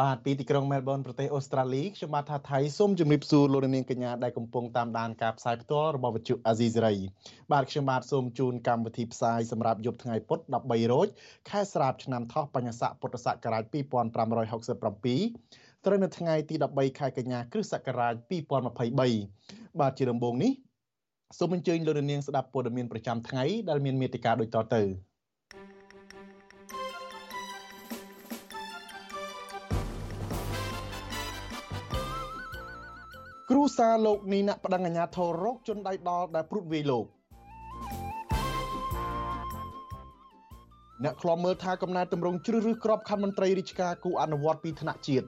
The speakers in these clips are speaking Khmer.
បាទពីទីក្រុងមែលប៊នប្រទេសអូស្ត្រាលីខ្ញុំបាទថាថៃសូមជម្រាបសួរលោកនាងកញ្ញាដែលកំពុងតាមដានការផ្សាយផ្ទាល់របស់វិទ្យុអាស៊ីសេរីបាទខ្ញុំបាទសូមជូនកម្មវិធីផ្សាយសម្រាប់យប់ថ្ងៃពុធ13រោចខែស្រាបឆ្នាំថោះបញ្ញស័កពុទ្ធសករាជ2567ត្រូវនៅថ្ងៃទី13ខែកញ្ញាគ្រិស្តសករាជ2023បាទជាដំបូងនេះសូមអញ្ជើញលោកនាងស្ដាប់ព័ត៌មានប្រចាំថ្ងៃដែលមានមេតិការដូចតទៅ គ្រូសាលោកនីណាក់ប្តឹងអាញាធររោគជនដៃដល់ដែលព្រួតវាយលោកអ្នកខ្លំមើលថាកំណែតម្រង់ជ្រើសរើសក្របខណ្ឌមន្ត្រីរាជការគូអនុវត្តពីថ្នាក់ជាតិ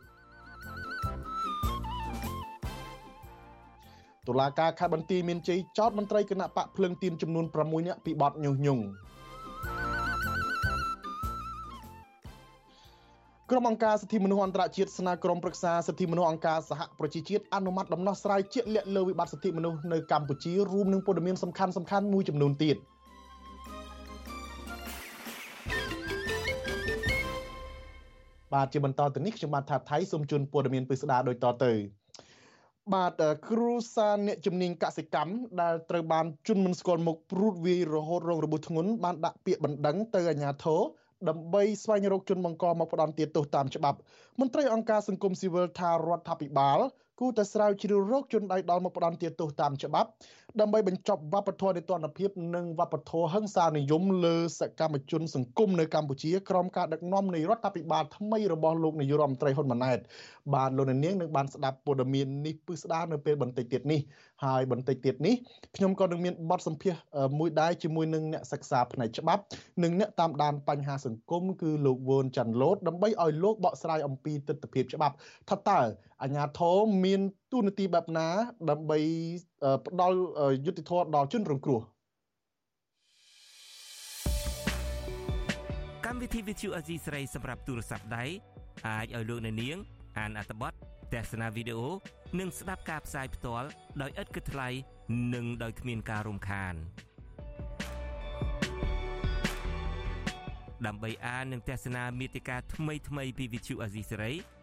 តុលាការខេត្តបន្ទាយមានជ័យចោតមន្ត្រីគណៈបកភ្លឹងទៀនចំនួន6នាក់ពីបទញុះញង់ ក្រុមអង្គការសិទ្ធិមនុស្សអន្តរជាតិស្នើក្រុមប្រឹក្សាសិទ្ធិមនុស្សអង្គការសហប្រជាជាតិអនុម័តដំណោះស្រាយជាក់លាក់លើវិបត្តិសិទ្ធិមនុស្សនៅកម្ពុជារួមនឹងព័ត៌មានសំខាន់សំខាន់មួយចំនួនទៀតបាទជាបន្តទៅនេះខ្ញុំបាទថាថៃសូមជូនព័ត៌មានពិស្ដារដូចតទៅបាទគ្រូសាអ្នកជំនាញកសិកម្មដែលត្រូវបានជន់មិនស្គាល់មុខព្រួតវាយរហូតរងរបួសធ្ងន់បានដាក់ពាក្យបណ្ដឹងទៅអាជ្ញាធរ ដើម្បីស្វែងរកជនបង្កមកផ្ដន់ទោសតាមច្បាប់មន្ត្រីអង្គការសង្គមស៊ីវិលថារដ្ឋាភិបាល គូតែស្រាវជ្រាវរោគជនដៃដល់មកផ្ដន់ទោសតាមច្បាប់ដើម្បីបញ្ចប់វប្បធម៌នៃទណ្ឌភាពនិងវប្បធម៌ហិង្សានិយមលើសកម្មជនសង្គមនៅកម្ពុជាក្រោមការដឹកនាំនៃរដ្ឋាភិបាលថ្មីរបស់លោកនាយរដ្ឋមន្ត្រីហ៊ុនម៉ាណែតបានលោកនាងនឹងបានស្ដាប់ព័ត៌មាននេះពឹស្ដារនៅពេលបន្តិចទៀតនេះហើយបន្តិចទៀតនេះខ្ញុំក៏នឹងមានបទសម្ភាសមួយដែរជាមួយនឹងអ្នកសិក្សាផ្នែកច្បាប់និងអ្នកតាមដានបញ្ហាសង្គមគឺលោកវឿនច័ន្ទលូតដើម្បីឲ្យលោកបកស្រាយអំពីទស្សនវិជ្ជាច្បាប់ថាតើ អាញាធមមានទូនាទីបែបណា ដើម្បីផ្ដល់យុត្តិធម៌ដល់ជនរងគ្រោះកម្មវិធី Vithu Azizi ស្រីសម្រាប់ទូរស័ព្ទដៃអាចឲ្យលោកអ្នកនាង អានអត្ថបទទស្សនាវីដេអូនិងស្ដាប់ការផ្សាយផ្ទាល់ដោយឥតគិតថ្លៃនិងដោយគ្មានការរំខានដើម្បីអាននិងទស្សនាមេតិការថ្មីៗពី Vithu Azizi ស្រី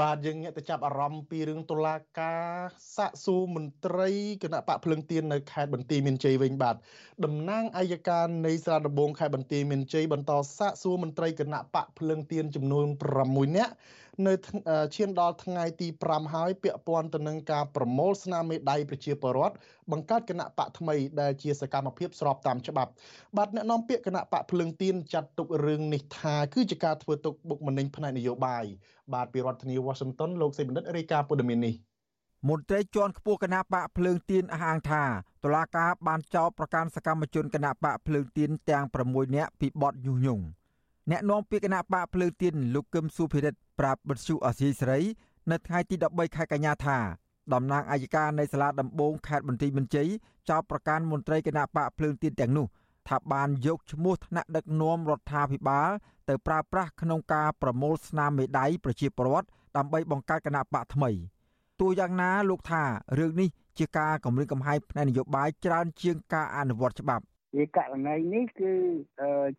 បាទយើងងាកទៅចាប់អារម្មណ៍ពីរឿងតុលាការសាកសួរមន្ត្រីគណៈបកភ្លឹងទៀននៅខេត្តបន្ទាយមានជ័យវិញបាទតំណាងអัยការនៃស្រាដំបងខេត្តបន្ទាយមានជ័យបន្តសាកសួរមន្ត្រីគណៈបកភ្លឹងទៀនចំនួន6នាក់ នៅឈានដល់ថ្ងៃទី5ហើយពាក់ព័ន្ធទៅនឹងការប្រមូលស្នាមមេដៃប្រជាពលរដ្ឋបង្កើតគណៈបកថ្មីដែលជាសកម្មភាពស្របតាមច្បាប់បាទអ្នកនាំពាក្យគណៈបកភ្លើងទៀនចាត់ទុករឿងនេះថាគឺជាការធ្វើទុកបុកម្នេញផ្នែកនយោបាយបាទពីរដ្ឋធានី Washington លោកសេបណ្ឌិតរាយការណ៍ព័ត៌មាននេះមន្ត្រីជាន់ខ្ពស់គណៈបកភ្លើងទៀនអះអាងថាតុលាការបានចោទប្រកាន់សកម្មជនគណៈបកភ្លើងទៀនទាំង6នាក់ពីបទញុះញង់ អ្នកនាំពាក្យគណៈបកភ្លើងទៀនលោកកឹមសុភិរិទ្ធប្រាប់បទសុអសីស្រី នៅថ្ងៃទី13ខែកញ្ញាថាតំណាងអัยការនៃសាលាដំបងខេត្តបន្ទាយមានជ័យចោទប្រកាន់មន្ត្រីគណៈបកភ្លើងទៀនទាំងនោះថាបានយកឈ្មោះថ្នាក់ដឹកនាំរដ្ឋាភិបាល ទៅប្រើប្រាស់ក្នុងការប្រមូលស្នាមមេដៃប្រជាពលរដ្ឋដើម្បីបង្កើតគណៈបកថ្មីទោះយ៉ាងណាលោកថារឿងនេះជាការគម្រាមកំហែងផ្នែកនយោបាយច្រើនជាងការអនុវត្តច្បាប់ វាករណីនេះគឺ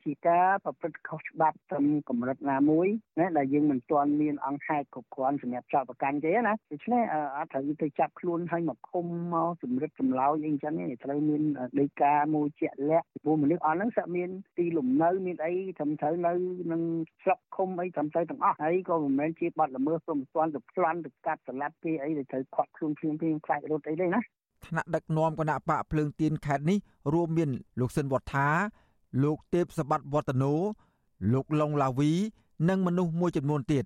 ជាការប្រព្រឹត្តខុសច្បាប់ត្រឹមកម្រិតណាមួយណាដែលយើងមិនទាន់មានអង្គហេតុគ្រប់គ្រាន់សម្រាប់ចោទប្រកាន់ទេណាដូច្នេះអត់ត្រូវទៅចាប់ខ្លួនឲ្យមកឃុំមកសម្រិតចម្លោយអីចឹងទេត្រូវមានដីកាមួយជាក់លាក់ព្រោះមនុស្សអស់ហ្នឹងសាក់មានទីលំនៅមានអីត្រឹមត្រូវនៅនឹងស្រុកឃុំអីត្រឹមត្រូវទាំងអស់ហើយក៏មិនមែនជាបាត់ល្មើសព្រមស្ទាន់ទៅប្លន់ទៅកាត់សម្លាប់គេអីដែលត្រូវខាត់ខ្លួនភ្លាមភ្លាមខ្លាចរត់អីទេណា ថ្នាក់ដឹកនាំគណៈបកភ្លើងទៀនខេត្តនេះរួមមានលោកសិនវត្ថាលោកទេពសបត្តិវឌ្ឍនោលោកឡុងឡាវី និងមនុស្សមួយចំនួនទៀត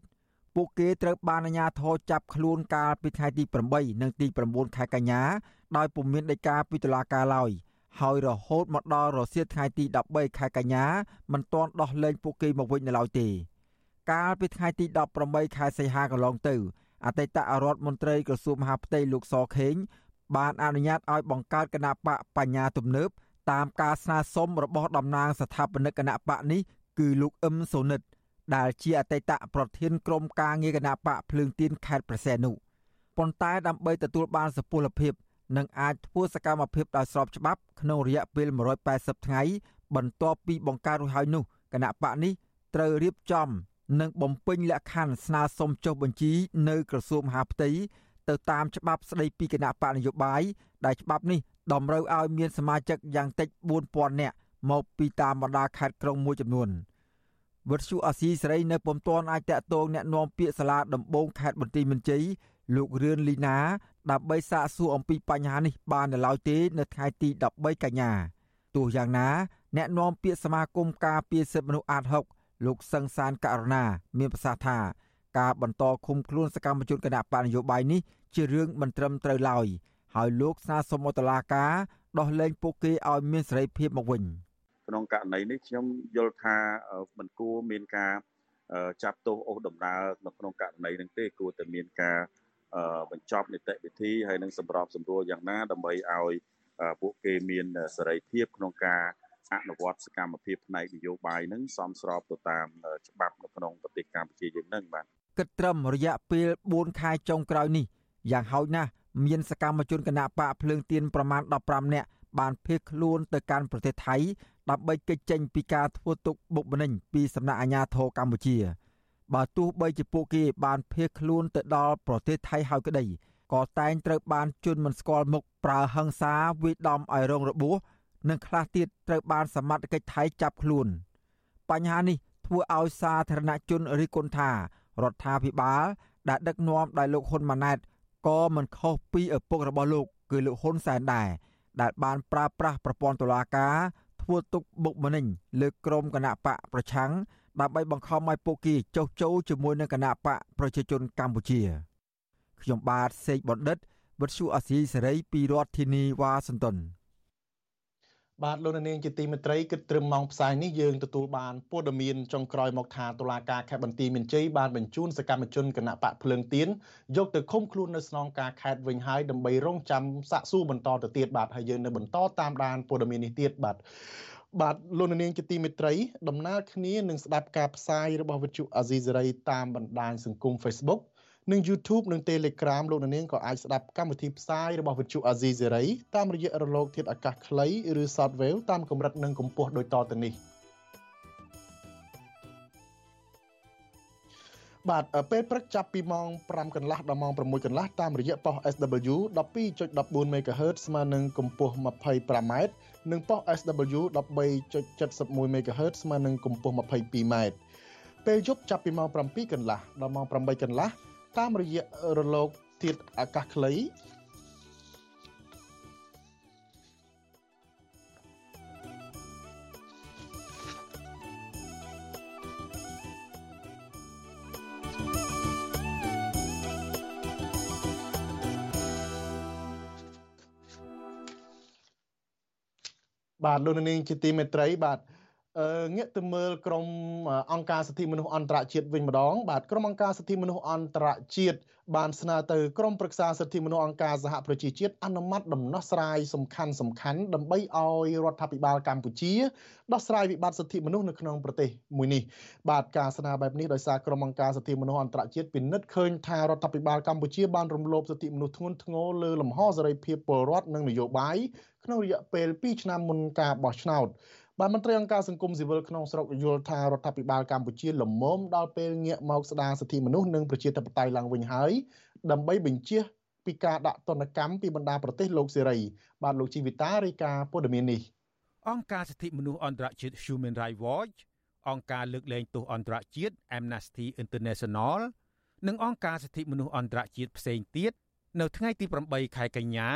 ពួកគេត្រូវបានអាជ្ញាធរចាប់ខ្លួនកាលពីថ្ងៃទី8និងទី9ខែកញ្ញាដោយពុំមានដីកាពីតុលាការឡើយហើយរហូតមកដល់រសៀលថ្ងៃទី13ខែកញ្ញាមិនទាន់ដោះលែងពួកគេមកវិញនៅឡើយទេកាលពីថ្ងៃទី18ខែសីហាកន្លងទៅអតីតរដ្ឋមន្ត្រីក្រសួងមហាផ្ទៃលោកសខេង បានអនុញ្ញាតឲ្យបង្កើតគណៈបកបញ្ញាទំនើបតាមការស្នើសុំរបស់តំណាងស្ថាបនិកគណៈបកនេះគឺលោកអឹមសូនិត ដែលជាអតីតប្រធានក្រុមការងារគណៈបកភ្លើងទៀនខេត្តប្រសែននោះប៉ុន្តែដើម្បីទទួលបានសុពលភាពនិងអាចធ្វើសកម្មភាពដោយស្របច្បាប់ក្នុងរយៈពេល180ថ្ងៃបន្ទាប់ពីបង្កើតរួចហើយនោះគណៈបកនេះត្រូវរៀបចំ និងបំពេញលក្ខខណ្ឌស្នើសុំចុះបញ្ជីនៅក្រសួងមហាផ្ទៃ ទៅតាមច្បាប់ស្តីពីគណៈបកនយោបាយដែលច្បាប់នេះតម្រូវឲ្យមានសមាជិកយ៉ាងតិច4000នាក់មកពីតាមបណ្ដាខេត្តក្រុងមួយចំនួនវត្តជូអាស៊ីសេរីនៅពុំទាន់អាចតាក់ទងแนะនាំពាក្យសាលាដំបងខេត្តបន្ទាយមានជ័យលោករឿនលីណាដើម្បីសាកសួរអំពីបញ្ហានេះបាននៅឡើយទេនៅថ្ងៃទី13កញ្ញាទោះយ៉ាងណាអ្នកនាំពាក្យសមាគមការពារសិទ្ធិមនុស្សអាត6លោកសឹងសានករណាមានប្រសាសន៍ថា ការបន្តឃុំខ្លួនសកម្មជនគណៈបកនយោបាយនេះជារឿងមិនត្រឹមត្រូវឡើយហើយលោកស្នើសុំឲ្យតុលាការដោះលែងពួកគេឲ្យមានសេរីភាពមកវិញក្នុងករណីនេះខ្ញុំយល់ថាមិនគួរមានការចាប់ទោសអូសដំណើរនៅក្នុងករណីនេះទេគួរតែមានការបញ្ចប់នីតិវិធីហើយនឹងសម្របសម្រួលយ៉ាងណាដើម្បីឲ្យពួកគេមានសេរីភាពក្នុងការអនុវត្តសកម្មភាពផ្នែកនយោបាយនឹងសមស្របទៅតាមច្បាប់នៅក្នុងប្រទេសកម្ពុជាយើងនឹងបាទ គិតត្រឹមរយៈពេល4ខែចុងក្រោយនេះយ៉ាងហោចណាស់មានសកម្មជនគណបកភ្លើងទៀនប្រមាណ15នាក់បានភៀសខ្លួនទៅកាន់ប្រទេសថៃដើម្បីគេចចេញពីការធ្វើទុកបុកម្នេញពីសំណាក់អាជ្ញាធរកម្ពុជាបើទោះបីជាពួកគេបានភៀសខ្លួនទៅដល់ប្រទេសថៃហើយក្តីក៏តែងត្រូវបានជន់មិនស្គាល់មុខប្រើហិង្សាវាយដំឲ្យរងរបួសនិងខ្លះទៀតត្រូវបានសមត្ថកិច្ចថៃចាប់ខ្លួន បញ្ហានេះធ្វើឲ្យសាធារណជនរិះគន់ថា រដ្ឋាភិបាលដែលដឹកនាំដោយលោកហ៊ុនម៉ាណែតក៏មិនខុសពីឪពុករបស់លោកគឺលោកហ៊ុនសែនដែរដែលបានប្រើប្រាស់ប្រព័ន្ធតុលាការធ្វើទុកបុកម្នេញលើក្រុមគណៈបកប្រឆាំងដើម្បីបង្ខំឲ្យពួកគេចុះចូលជាមួយនឹងគណៈបកប្រជាជនកម្ពុជាខ្ញុំបាទសេកបណ្ឌិតវិទ្យុអាស៊ីសេរីពីរដ្ឋធានីវ៉ាស៊ីនតោន បាទលោកនាងជាទីមេត្រីគិតត្រឹមម៉ោងផ្សាយនេះយើងទទួលបានព័ត៌មានចុងក្រោយមកថាតុលាការខេត្តបន្ទាយមានជ័យបានបញ្ជូនសកម្មជនគណៈបកភ្លើងទៀនយកទៅឃុំខ្លួននៅស្នងការខេត្តវិញហើយដើម្បីរងចាំសាកសួរបន្តទៅទៀតបាទហើយយើងនៅបន្តតាមដានព័ត៌មាននេះទៀតបាទបាទលោកនាងជាទីមេត្រីដំណើរគ្នានឹងស្ដាប់ការផ្សាយរបស់វិទ្យុអាស៊ីសេរីតាមបណ្ដាញសង្គម Facebook និង YouTube និង Telegram លោកនាងក៏អាចស្ដាប់កម្មវិធីផ្សាយរបស់វិទ្យុ Azizi Serai តាមរយៈរលកធាតុអាកាសខ្លីឬ Shortwave តាមកម្រិតនិងកម្ពស់ដូចតទៅនេះបាទពេលព្រឹកចាប់ពីម៉ោង5កន្លះដល់ម៉ោង6កន្លះតាមរយៈប៉ុស SW 12.14 MHz ស្មើនឹងកម្ពស់ 25m និងប៉ុស SW 13.71 MHz ស្មើនឹងកម្ពស់ 22m ពេលយប់ចាប់ពីម៉ោង7កន្លះដល់ម៉ោង8កន្លះ តាមរយៈរលកធាតុអាកាសខ្លីបាទលោកនាងជាទីមេត្រីបាទ ងាកទៅមើលក្រមអង្គការសិទ្ធិមនុស្សអន្តរជាតិវិញម្ដង បាទក្រមអង្គការសិទ្ធិមនុស្សអន្តរជាតិបានស្នើទៅក្រមប្រឹក្សាសិទ្ធិមនុស្សអង្គការសហប្រជាជាតិអនុម័តដំណោះស្រាយសំខាន់សំខាន់ដើម្បីឲ្យរដ្ឋាភិបាលកម្ពុជាដោះស្រាយវិបត្តិសិទ្ធិមនុស្សនៅក្នុងប្រទេសមួយនេះបាទការស្នើបែបនេះដោយសារក្រមអង្គការសិទ្ធិមនុស្សអន្តរជាតិពិនិត្យឃើញថារដ្ឋាភិបាលកម្ពុជាបានរំលោភសិទ្ធិមនុស្សធ្ងន់ធ្ងរលើលំហសេរីភាពពលរដ្ឋនិងនយោបាយក្នុងរយៈពេល2ឆ្នាំមុនការបោះឆ្នោត បានមន្ត្រីអង្គការសង្គមស៊ីវិលក្នុងស្រុកយល់ថារដ្ឋាភិបាលកម្ពុជាលំមដល់ពេលងាកមកស្ដារសិទ្ធិមនុស្សនិងប្រជាធិបតេយ្យឡើងវិញហើយដើម្បីបញ្ជាពីការដាក់ទណ្ឌកម្មពីបណ្ដាប្រទេសលោកសេរីបាទលោកជីវិតារាយការណ៍ព័ត៌មាននេះអង្គការសិទ្ធិមនុស្សអន្តរជាតិ Human Rights Watch អង្គការលើកលែងទោសអន្តរជាតិ Amnesty International និងអង្គការសិទ្ធិមនុស្សអន្តរជាតិផ្សេងទៀតនៅថ្ងៃទី8ខែកញ្ញា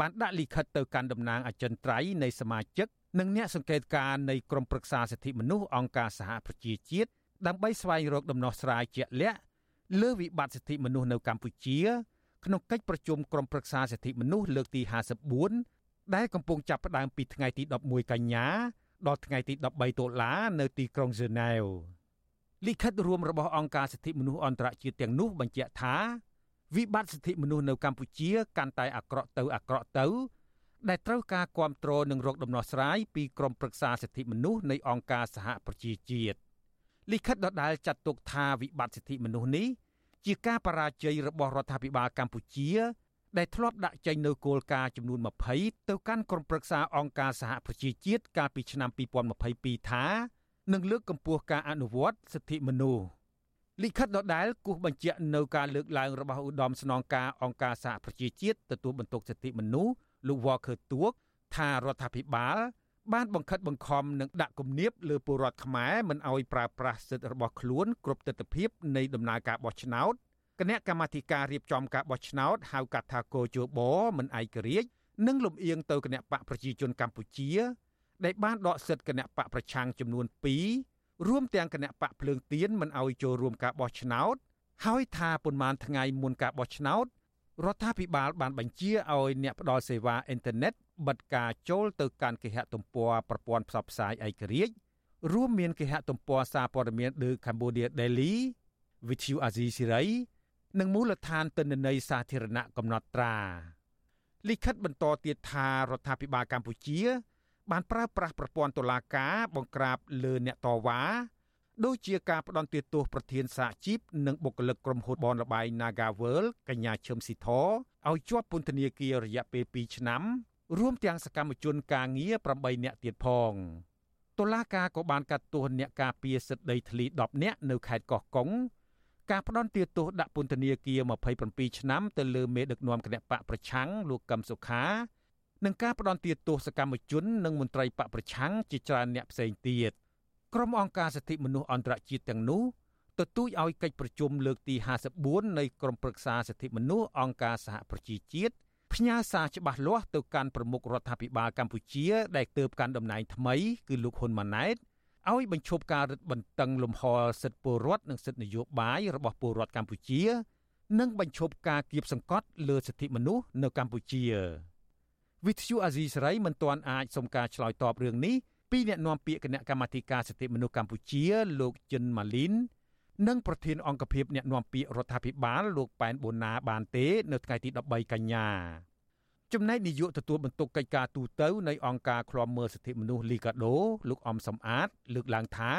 បានដាក់លិខិតទៅកាន់តំណាងអចិន្ត្រៃយ៍នៃសមាជិក និងអ្នកសង្កេតការណ៍នៃក្រមប្រឹក្សាសិទ្ធិមនុស្សអង្គការសហប្រជាជាតិដើម្បីស្វែងរកដំណោះស្រាយជាក់លាក់លើវិបត្តិសិទ្ធិមនុស្សនៅកម្ពុជា ក្នុងកិច្ចប្រជុំក្រុមប្រឹក្សាសិទ្ធិមនុស្សលើកទី54ដែលកំពុងចាប់ផ្ដើមពីថ្ងៃទី11កញ្ញាដល់ថ្ងៃទី13តុលានៅទីក្រុងហ្សឺណែវលិខិតរួមរបស់អង្គការសិទ្ធិមនុស្សអន្តរជាតិទាំងនោះបញ្ជាក់ថាវិបត្តិសិទ្ធិមនុស្សនៅកម្ពុជាកាន់តែអាក្រក់ទៅអាក្រក់ទៅ ដែលត្រូវការគ្រប់គ្រងនិងរកដំណោះស្រាយពីក្រមប្រឹក្សាសិទ្ធិមនុស្សនៃអង្គការសហប្រជាជាតិលិខិតដដែលចាត់ទុកថាវិបត្តិសិទ្ធិមនុស្សនេះជាការបរាជ័យរបស់រដ្ឋាភិបាលកម្ពុជា ដែលធ្លាប់ដាក់ចេញនូវគោលការណ៍ចំនួន20ទៅកាន់ក្រុមប្រឹក្សាអង្គការសហប្រជាជាតិកាលពីឆ្នាំ2022ថានឹងលើកកម្ពស់ការអនុវត្តសិទ្ធិមនុស្សលិខិតដដែលគូសបញ្ជាក់នៅការលើកឡើងរបស់ឧត្តមស្នងការអង្គការសហប្រជាជាតិទទួលបន្ទុកសិទ្ធិមនុស្ស លោក Walker Tuok ថារដ្ឋាភិបាល បានបង្ខិតបង្ខំនិងដាក់គំនាបលើពលរដ្ឋខ្មែរមិនឲ្យប្រើប្រាស់សិទ្ធិរបស់ខ្លួនគ្រប់ទិដ្ឋភាពនៃដំណើរការបោះឆ្នោតគណៈកម្មាធិការរៀបចំការបោះឆ្នោតហៅកាត់ថាកោជបមិនឯករាជ្យនិងលំអៀងទៅគណៈបកប្រជាជនកម្ពុជាដែលបានដកសិទ្ធិគណៈបកប្រឆាំងចំនួន2រួមទាំងគណៈបកភ្លើងទៀនមិនឲ្យចូលរួមការបោះឆ្នោត ហើយថាប៉ុន្មានថ្ងៃមុនការបោះឆ្នោត រដ្ឋាភិបាលបានបញ្ជាឲ្យអ្នកផ្ដល់សេវាអ៊ីនធឺណិតបិទការចូលទៅកាន់គេហទំព័រប្រព័ន្ធផ្សព្វផ្សាយឯករាជ្យរួមមានគេហទំព័រសារព័ត៌មាន The Cambodia Daily, Vithu Azizi Siri និងមូលដ្ឋានទិន្នន័យសាធារណៈកំណត់ត្រាលិខិតបន្តទៀតថារដ្ឋាភិបាលកម្ពុជា បានប្រើប្រាស់ប្រព័ន្ធតុលាការបង្ក្រាបលើអ្នកតវ៉ា ដូចជាការផ្ដន់ទោសប្រធានសហជីពនិងបុគ្គលិកក្រុមហ៊ុនបនលបៃ Nagaworld កញ្ញាឈឹមស៊ីធឲ្យជាប់ពន្ធនាគាររយៈពេល2ឆ្នាំ រួមទាំងសកម្មជនការងារ8នាក់ទៀតផងតុលាការក៏បានកាត់ទោសអ្នកការពារសិទ្ធិដីធ្លី10នាក់នៅខេត្តកោះកុងការផ្ដន់ទោសដាក់ពន្ធនាគារ27ឆ្នាំទៅលើមេដឹកនាំគណៈបកប្រឆាំងលោកកឹមសុខានិងការផ្ដន់ទោសសកម្មជននិងមន្ត្រីបកប្រឆាំងជាច្រើនអ្នកផ្សេងទៀត ក្រុមអង្គការសិទ្ធិមនុស្សអន្តរជាតិទាំងនោះទទូចឲ្យកិច្ចប្រជុំលើកទី54នៃក្រុមប្រឹក្សាសិទ្ធិមនុស្សអង្គការសហប្រជាជាតិផ្ញើសារច្បាស់លាស់ទៅកាន់ប្រមុខរដ្ឋាភិបាលកម្ពុជា ដែលទើបកាន់តំណែងថ្មីគឺលោកហ៊ុនម៉ាណែតឲ្យបញ្ឈប់ការរឹតបន្តឹងលំហសិទ្ធិពលរដ្ឋនិងសិទ្ធិនយោបាយរបស់ពលរដ្ឋកម្ពុជា និងបញ្ឈប់ការគៀបសង្កត់លើសិទ្ធិមនុស្សនៅកម្ពុជាវិទ្យុអាស៊ីសេរីមិនទាន់អាចសុំការឆ្លើយតបរឿងនេះ ពីអ្នកនាំពាក្យគណៈកម្មាធិការសិទ្ធិមនុស្សកម្ពុជា លោកចិនម៉ាលីននិងប្រធានអង្គភិបអ្នកនាំពាក្យរដ្ឋាភិបាលលោកប៉ែនបូណាបានទេនៅថ្ងៃទី13កញ្ញាចំណែកនាយកទទួលបន្ទុកកិច្ចការទូតនៃអង្គការឃ្លាំមើលសិទ្ធិមនុស្សលីកាដូលោកអំសំអាត លើកឡើងថា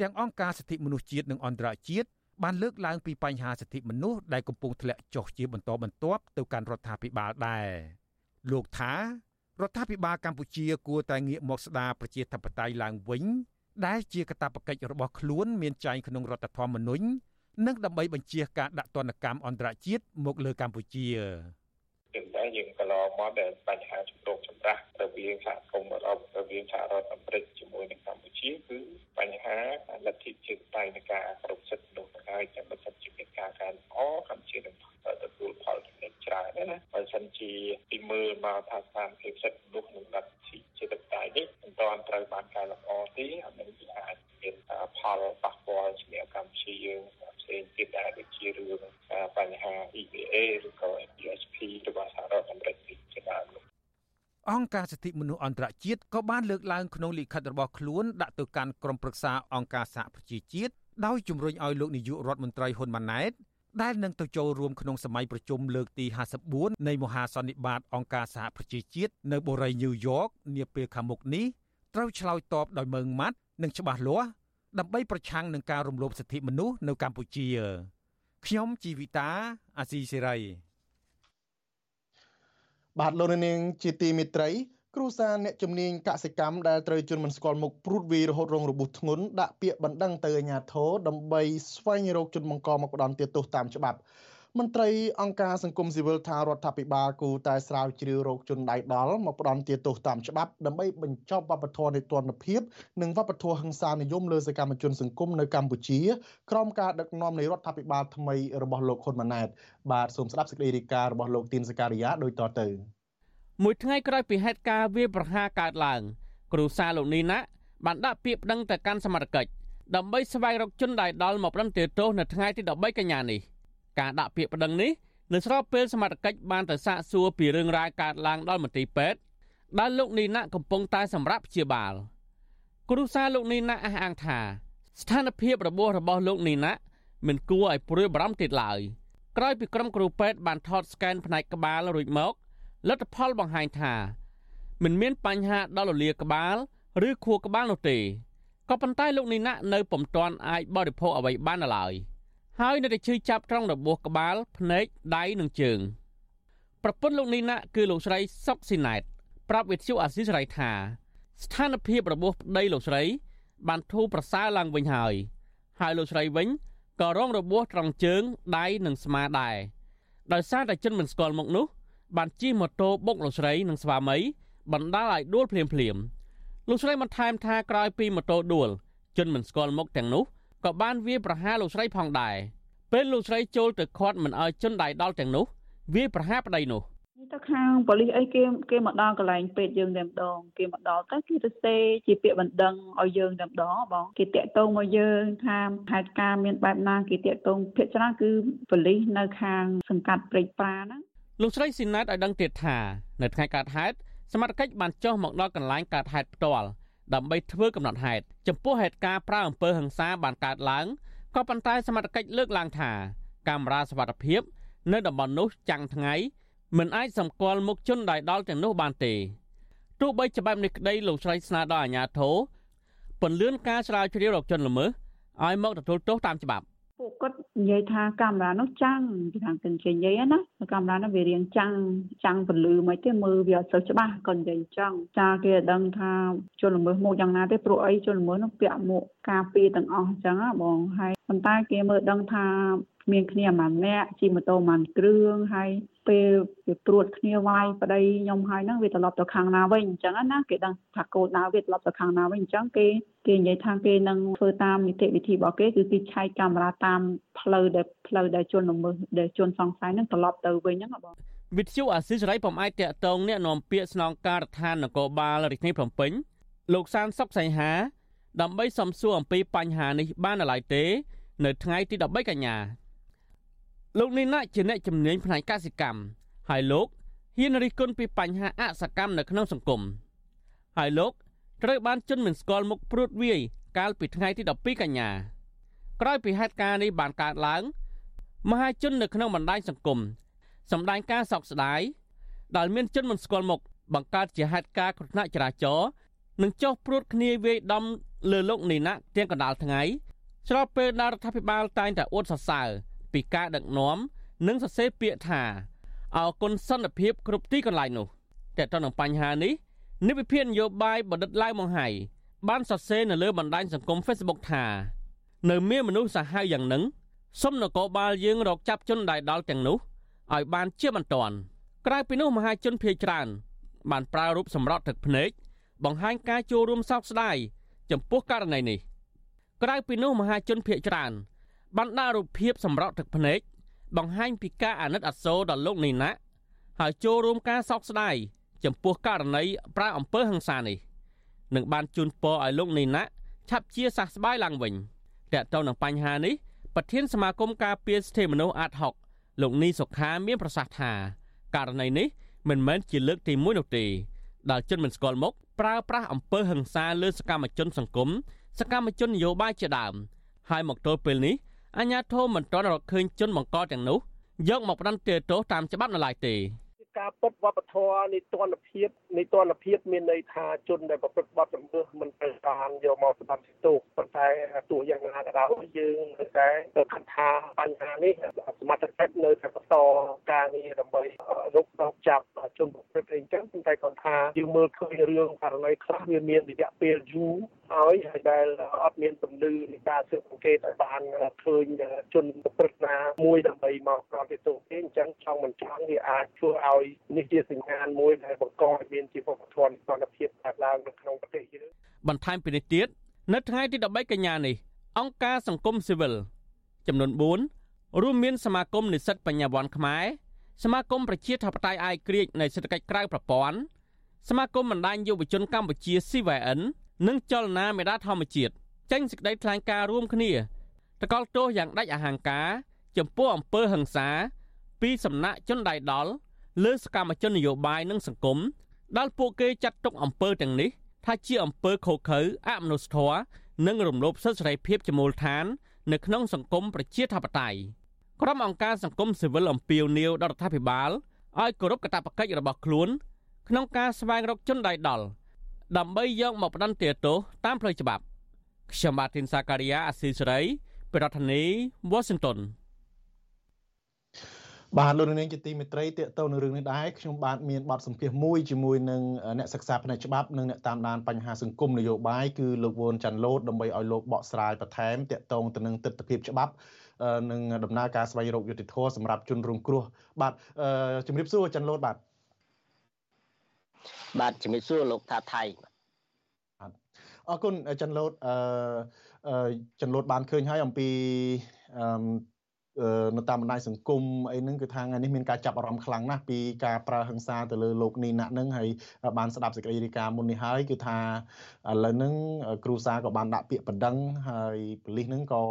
ទាំងអង្គការសិទ្ធិមនុស្សជាតិនិងអន្តរជាតិបានលើកឡើងពីបញ្ហាសិទ្ធិមនុស្សដែលកំពុងធ្លាក់ចុះជាបន្តបន្ទាប់ទៅកាន់រដ្ឋាភិបាលដែរលោកថា រដ្ឋាភិបាលកម្ពុជាគួរតែងាកមកស្ដារប្រជាធិបតេយ្យឡើងវិញ ដែលជាកាតព្វកិច្ចរបស់ខ្លួនមានចែងក្នុងរដ្ឋធម្មនុញ្ញនិងដើម្បីបញ្ជាការដាក់ទណ្ឌកម្មអន្តរជាតិមកលើកម្ពុជា យើងដែរយើងកន្លងមកដែលបញ្ហាជំរកចម្រាស់រវាងសហគមន៍អឺរ៉ុបរវាងសហរដ្ឋអាមេរិកជាមួយនឹងកម្ពុជាគឺបញ្ហាលទ្ធិជាតិតៃនៃការគ្រប់សិទ្ធិមនុស្សហើយតែបើសិនជាមានការកែលម្អកម្ពុជានឹងទទួលផលចំណេញច្រើនណាបើសិនជាពីមើលមកថាស្ថានភាពសិទ្ធិមនុស្សនិងលទ្ធិជាតិតៃនេះមិនទាន់ត្រូវបានកែលម្អទេអានេះវាអាចមានផលប៉ះពាល់សម្រាប់កម្ពុជាយើងផ្សេងទៀតដែរដូចជារឿងបញ្ហា EBA ឬក៏ USP របស់សហរដ្ឋអាមេរិកជាដើមអង្គការសិទ្ធិមនុស្សអន្តរជាតិក៏បានលើកឡើងក្នុងលិខិតរបស់ខ្លួនដាក់ទៅកាន់ក្រុមប្រឹក្សាអង្គការសហប្រជាជាតិដោយជំរុញឲ្យលោកនាយករដ្ឋមន្ត្រីហ៊ុនម៉ាណែតដែលនឹងទៅចូលរួមក្នុងសម័យប្រជុំលើកទី54នៃមហាសន្និបាតអង្គការសហប្រជាជាតិនៅបូរីញូវយ៉កនាពេលខាងមុខនេះត្រូវឆ្លើយតបដោយម៉ឺងម៉ាត់និងច្បាស់លាស់ដើម្បីប្រឆាំងនឹងការរំលោភសិទ្ធិមនុស្សនៅកម្ពុជាខ្ញុំជីវិតាអាស៊ីសេរី បាទលោកនាងជាទីមេត្រីគ្រូសាអ្នកជំនាញកសិកម្មដែលត្រូវជន់មិនស្គាល់មុខព្រួតវាយរហូតរងរបួសធ្ងន់ដាក់ពាក្យបណ្ដឹងទៅអាជ្ញាធរដើម្បីស្វែងរកជនបង្កមកផ្ដន់ទោសតាមច្បាប់ មន្ត្រីអង្គការសង្គមស៊ីវិលថារដ្ឋាភិបាលគូតែស្រាវជ្រាវរោគជនដៃដល់មកផ្ដន់ទោសតាមច្បាប់ដើម្បីបញ្ចប់វប្បធម៌នៃទណ្ឌភាពនិងវប្បធម៌ហិង្សានិយមលើសកម្មជនសង្គមនៅកម្ពុជាក្រោមការដឹកនាំនៃរដ្ឋាភិបាលថ្មីរបស់លោកហ៊ុនម៉ាណែតបាទសូមស្ដាប់សេចក្តីរាយការណ៍របស់លោកទីនសការីយ៉ាដូចតទៅមួយថ្ងៃក្រោយពីហេតុការណ៍វាប្រហារកើតឡើង គ្រូសាលោកនីណាបានដាក់ពាក្យប្តឹងទៅកាន់សមត្ថកិច្ចដើម្បីស្វែងរកជនដែលដល់មកប្រំទាទោសនៅថ្ងៃទី13កញ្ញានេះ ការដាក់ពាក្យប្តឹងនេះនៅស្របពេលសមត្ថកិច្ចបានទៅសាកសួរពីរឿងរ៉ាវកើតឡើងដល់មន្ត្រីពេទ្យដែលលោកនីណាកំពុងតែសម្រាប់ព្យាបាលគ្រូសាលោកនីណាអះអាងថា ស្ថានភាពរបួសរបស់លោកនីណាមិនគួរឲ្យព្រួយបារម្ភទៀតឡើយក្រោយពីក្រុមគ្រូពេទ្យបានថតស្កែនផ្នែកក្បាលរួចមកលទ្ធផលបង្ហាញថា មិនមានបញ្ហាដល់រលាក្បាល ឬខួរក្បាលនោះទេក៏ប៉ុន្តែលោកនីណានៅពុំទាន់អាចបរិភោគអ្វីបានឡើយ ហើយនៅតែឈឺចាប់ត្រង់របួសក្បាលភ្នែកដៃនិងជើងប្រពន្ធលោកនីណាគឺលោកស្រីសុកស៊ីណែតប្រាប់វិទ្យុអាស៊ីសេរីថា ស្ថានភាពរបួសប្តីលោកស្រី បានធូរប្រសើរឡើងវិញហើយ ហើយលោកស្រីវិញក៏រងរបួសត្រង់ជើងដៃនិងស្មាដែរដោយសារតែជនមិនស្គាល់មុខនោះបានជិះម៉ូតូបុកលោកស្រីនិងស្វាមីបណ្ដាលឲ្យដួលភ្លាមភ្លាមលោកស្រីបន្ថែមថាក្រោយពីម៉ូតូដួលជនមិនស្គាល់មុខទាំងនោះ ក៏បានវាប្រហារលោកស្រីផងដែរពេលលោកស្រីចូលទៅខាត់មិនឲ្យជនដៃដល់ទាំងនោះវាប្រហារប្តីនោះទៅខាងប៉ូលីសអីគេគេមកដល់កន្លែងពេទ្យយើងតែម្ដងគេមកដល់ទៅគេទៅសេជាពាក្យបណ្ដឹងឲ្យយើងតែម្ដងបងគេតាក់ទងមកយើងថាហេតុការណ៍មានបែបណាគេតាក់ទងភាគច្រើនគឺប៉ូលីសនៅខាងសង្កាត់ព្រែកប្រាហ្នឹងលោកស្រីស៊ីណាតឲ្យដឹងទៀតថា នៅថ្ងៃកើតហេតុសមត្ថកិច្ចបានចុះមកដល់កន្លែងកើតហេតុផ្ទាល់ ដើម្បីធ្វើកំណត់ហេតុចំពោះហេតុការណ៍ប្រើអំពើហិង្សាបានកើតឡើងក៏ប៉ុន្តែសមត្ថកិច្ចលើកឡើងថាកាមេរ៉ាសវត្ថិភាព នៅតំបន់នោះចាំងថ្ងៃមិនអាចសម្គាល់មុខជនដែលដល់ទាំងនោះបានទេទោះបីជាបែបនេះក្តីលោកស្រីស្នើដល់អាជ្ញាធរពន្លឿនការស្រាវជ្រាវរកជនល្មើសឲ្យមកទទួលទោសតាមច្បាប់ ពួកគាត់និយាយថាកាមេរ៉ានោះចាំងគេថាគេនិយាយណាកាមេរ៉ានោះវារៀងចាំងចាំងពលឺមិនទេមើលវាអត់សូវច្បាស់គាត់និយាយចឹងចាគេដឹងថាជនល្មើសមកយ៉ាងណាទេព្រោះអីជនល្មើសនោះពាក់មួកការពារទាំងអស់ចឹងណាបងហើយប៉ុន្តែគេមើលដឹងថាមានគ្នាម្នាក់ជិះម៉ូតូមួយគ្រឿងហើយ ពេលវាព្រួតគ្នាវាយប្តីខ្ញុំហើយហ្នឹងវាត្រឡប់ទៅខាងណាវិញអញ្ចឹងណាគេដឹងថាកូនដើរវាត្រឡប់ទៅខាងណាវិញអញ្ចឹងគេគេនិយាយថាគេនឹងធ្វើតាមនីតិវិធីរបស់គេគឺគេឆែកកាមេរ៉ាតាមផ្លូវដែលផ្លូវដែលជនល្មើសដែលជនសង្ស័យហ្នឹងត្រឡប់ទៅវិញហ្នឹងបងវិទ្យុអាស៊ីសេរីពុំអាចតាក់ទងអ្នកនាំពាក្យស្នងការដ្ឋាននគរបាលរាជធានីភ្នំពេញលោកសានសុកសៃហាដើម្បីសំសួរអំពីបញ្ហានេះបានឡើយទេ នៅថ្ងៃទី13កញ្ញា លោកនេះណាជាអ្នកជំនាញផ្នែកកសិកម្មហើយលោកហ៊ានរិះគន់ពីបញ្ហាអសកម្មនៅក្នុងសង្គមហើយលោកត្រូវបានជន់មិនស្គាល់មុខព្រួតវាយកាលពីថ្ងៃទី12កញ្ញាក្រោយពីហេតុការណ៍នេះបានកើតឡើង មហាជននៅក្នុងបណ្ដាញសង្គមសម្ដែងការសោកស្ដាយដែលមានជនមិនស្គាល់មុខបង្កើតជាហេតុការណ៍គ្រោះថ្នាក់ចរាចរណ៍និងចោះព្រួតគ្នាវាយដំលើលោកនីណាទាំងកណ្ដាលថ្ងៃស្របពេលដែលរដ្ឋាភិបាលតែងតែអួតសរសើរ ពីការដឹកនាំនិងសរសេរពាក្យថាអរគុណសន្តិភាពគ្រប់ទីកន្លែងនោះតែទៅនឹងបញ្ហានេះនិវិភាននយោបាយបណ្ឌិតឡាវម៉ុងហៃបានសរសេរនៅលើបណ្ដាញសង្គម Facebook ថា នៅមានមនុស្សសាហាវយ៉ាងនឹងសុំនគរបាលយើងរកចាប់ជនដែលដល់ទាំងនោះឲ្យបានជាបន្ទាន់ក្រៅពីនោះមហាជនភៀសច្រើន បានប្រើរូបសម្រត់ទឹកភ្នែកបង្ហាញការចូលរួមសោកស្ដាយចំពោះករណីនេះក្រៅពីនោះមហាជនភៀសច្រើន បានដាក់រូបភាពសម្រក់ទឹកភ្នែកបង្ហាញពីការអាណិតអាសូរដល់លោកនីណាហើយចូលរួមការសោកស្ដាយចំពោះករណីប្រើអំពើហិង្សានេះនឹងបានជូនពរឲ្យលោកនីណាឆាប់ជាសះស្បើយឡើងវិញតើតើនឹងបញ្ហានេះប្រធានសមាគមការពារសិទ្ធិមនុស្សអាត6លោកនីសុខាមានប្រសាសន៍ថាករណីនេះមិនមែនជាលើកទី1នោះទេដែលជនមិនស្គាល់មុខប្រើប្រាស់អំពើហិង្សាលើសកម្មជនសង្គមសកម្មជននយោបាយជាដើមហើយមកទល់ពេលនេះ អាជ្ញាធរមិនទាន់រកឃើញជនបង្កទាំងនោះយកមកផ្ដន្ទាទោសតាមច្បាប់នៅឡើយទេការពិតវប្បធម៌នៃទណ្ឌភាពនៃទណ្ឌភាពមានន័យថាជនដែលប្រព្រឹត្តបទល្មើសមិនត្រូវបានយកមកផ្ដន្ទាទោសប៉ុន្តែទោះយ៉ាងណាក៏ដោយយើងនៅតែគិតថាបញ្ហានេះសមត្ថកិច្ចនៅតែបន្តការងារដើម្បីរកដកចាប់ជនប្រព្រឹត្តអីចឹងតែគាត់ថាយើងមើលឃើញរឿងករណីខ្លះវាមានរយៈពេលយូរហើយហើយដែលអត់មានពន្លឺនៃការស៊ើបអង្កេតឲ្យបានឃើញជនប្រព្រឹត្តណាមួយដើម្បីមកក្រោយពីទោសទេអញ្ចឹងចង់មិនចង់វាអាចធ្វើឲ្យនេះជាសញ្ញាណមួយដែលបង្កឲ្យមានជីវធម៌សន្តិភាពកើតឡើងនៅក្នុងប្រទេសយើងបន្ថែមពីនេះទៀតនៅថ្ងៃទី13កញ្ញានេះអង្គការសង្គមស៊ីវិលចំនួន4រួមមានសមាគមនិស្សិតបញ្ញាវន្តខ្មែរសមាគមប្រជាធិបតេយ្យអាយក្រិចនៃសេដ្ឋកិច្ចក្រៅប្រព័ន្ធសមាគមបណ្ដាញយុវជនកម្ពុជា CVN និងចលនាមេដាធម្មជាតិចេញសេចក្តីថ្លែងការណ៍រួមគ្នាតកល់ទោសយ៉ាងដាច់អហង្ការ ចំពោះអំពើហិង្សា ពីសំណាក់ជនដៃដល់លើសកម្មជននយោបាយនិងសង្គមដែលពួកគេចាត់ទុកអំពើទាំងនេះ ថាជាអំពើខុសខើអមនុស្សធម៌និងរំលោភសិទ្ធិសេរីភាពជាមូលដ្ឋាន នៅក្នុងសង្គមប្រជាធិបតេយ្យក្រុមអង្គការសង្គមស៊ីវិលអំពាវនាវដល់រដ្ឋាភិបាលឲ្យគោរពកាតព្វកិច្ចរបស់ខ្លួន ក្នុងការស្វែងរកជនដៃដល់ ដើម្បីយកមកផ្ដន្ទាទោសតាមផ្លូវច្បាប់ខ្ញុំបាទធីនសាការីយ៉ាអស៊ីសេរីប្រធានាធិបតី Washington បាទលោកនាងជាទីមេត្រីតេតទៅនឹងរឿងនេះដែរខ្ញុំបាទមានបទសម្ភាសន៍មួយជាមួយនឹងអ្នកសិក្សាផ្នែកច្បាប់និងអ្នកតាមដានបញ្ហាសង្គមនយោបាយគឺលោកវ៉ុនចាន់ឡូតដើម្បីឲ្យលោកបកស្រាយបន្ថែមតេតទៅទៅនឹងទស្សនវិជ្ជាច្បាប់និងដំណើរការស្វែងរកយុត្តិធម៌សម្រាប់ជនរងគ្រោះបាទជំរាបសួរចាន់ឡូតបាទ បាទជំរាបសួរលោកថាថៃអរគុណចាន់ឡូតអឺចាន់ឡូតបានឃើញហើយអំពីអឺនៅតាមបណ្ដាញសង្គមអីហ្នឹងគឺថាថ្ងៃនេះមានការចាប់អារម្មណ៍ខ្លាំងណាស់ពីការប្រើហិង្សាទៅលើលោកនីណាក់ហ្នឹងហើយបានស្ដាប់សេចក្តីរាយការណ៍មុននេះហើយគឺថាឥឡូវហ្នឹងគ្រូសាក៏បានដាក់ពាក្យបណ្ដឹងហើយប៉ូលីសហ្នឹងក៏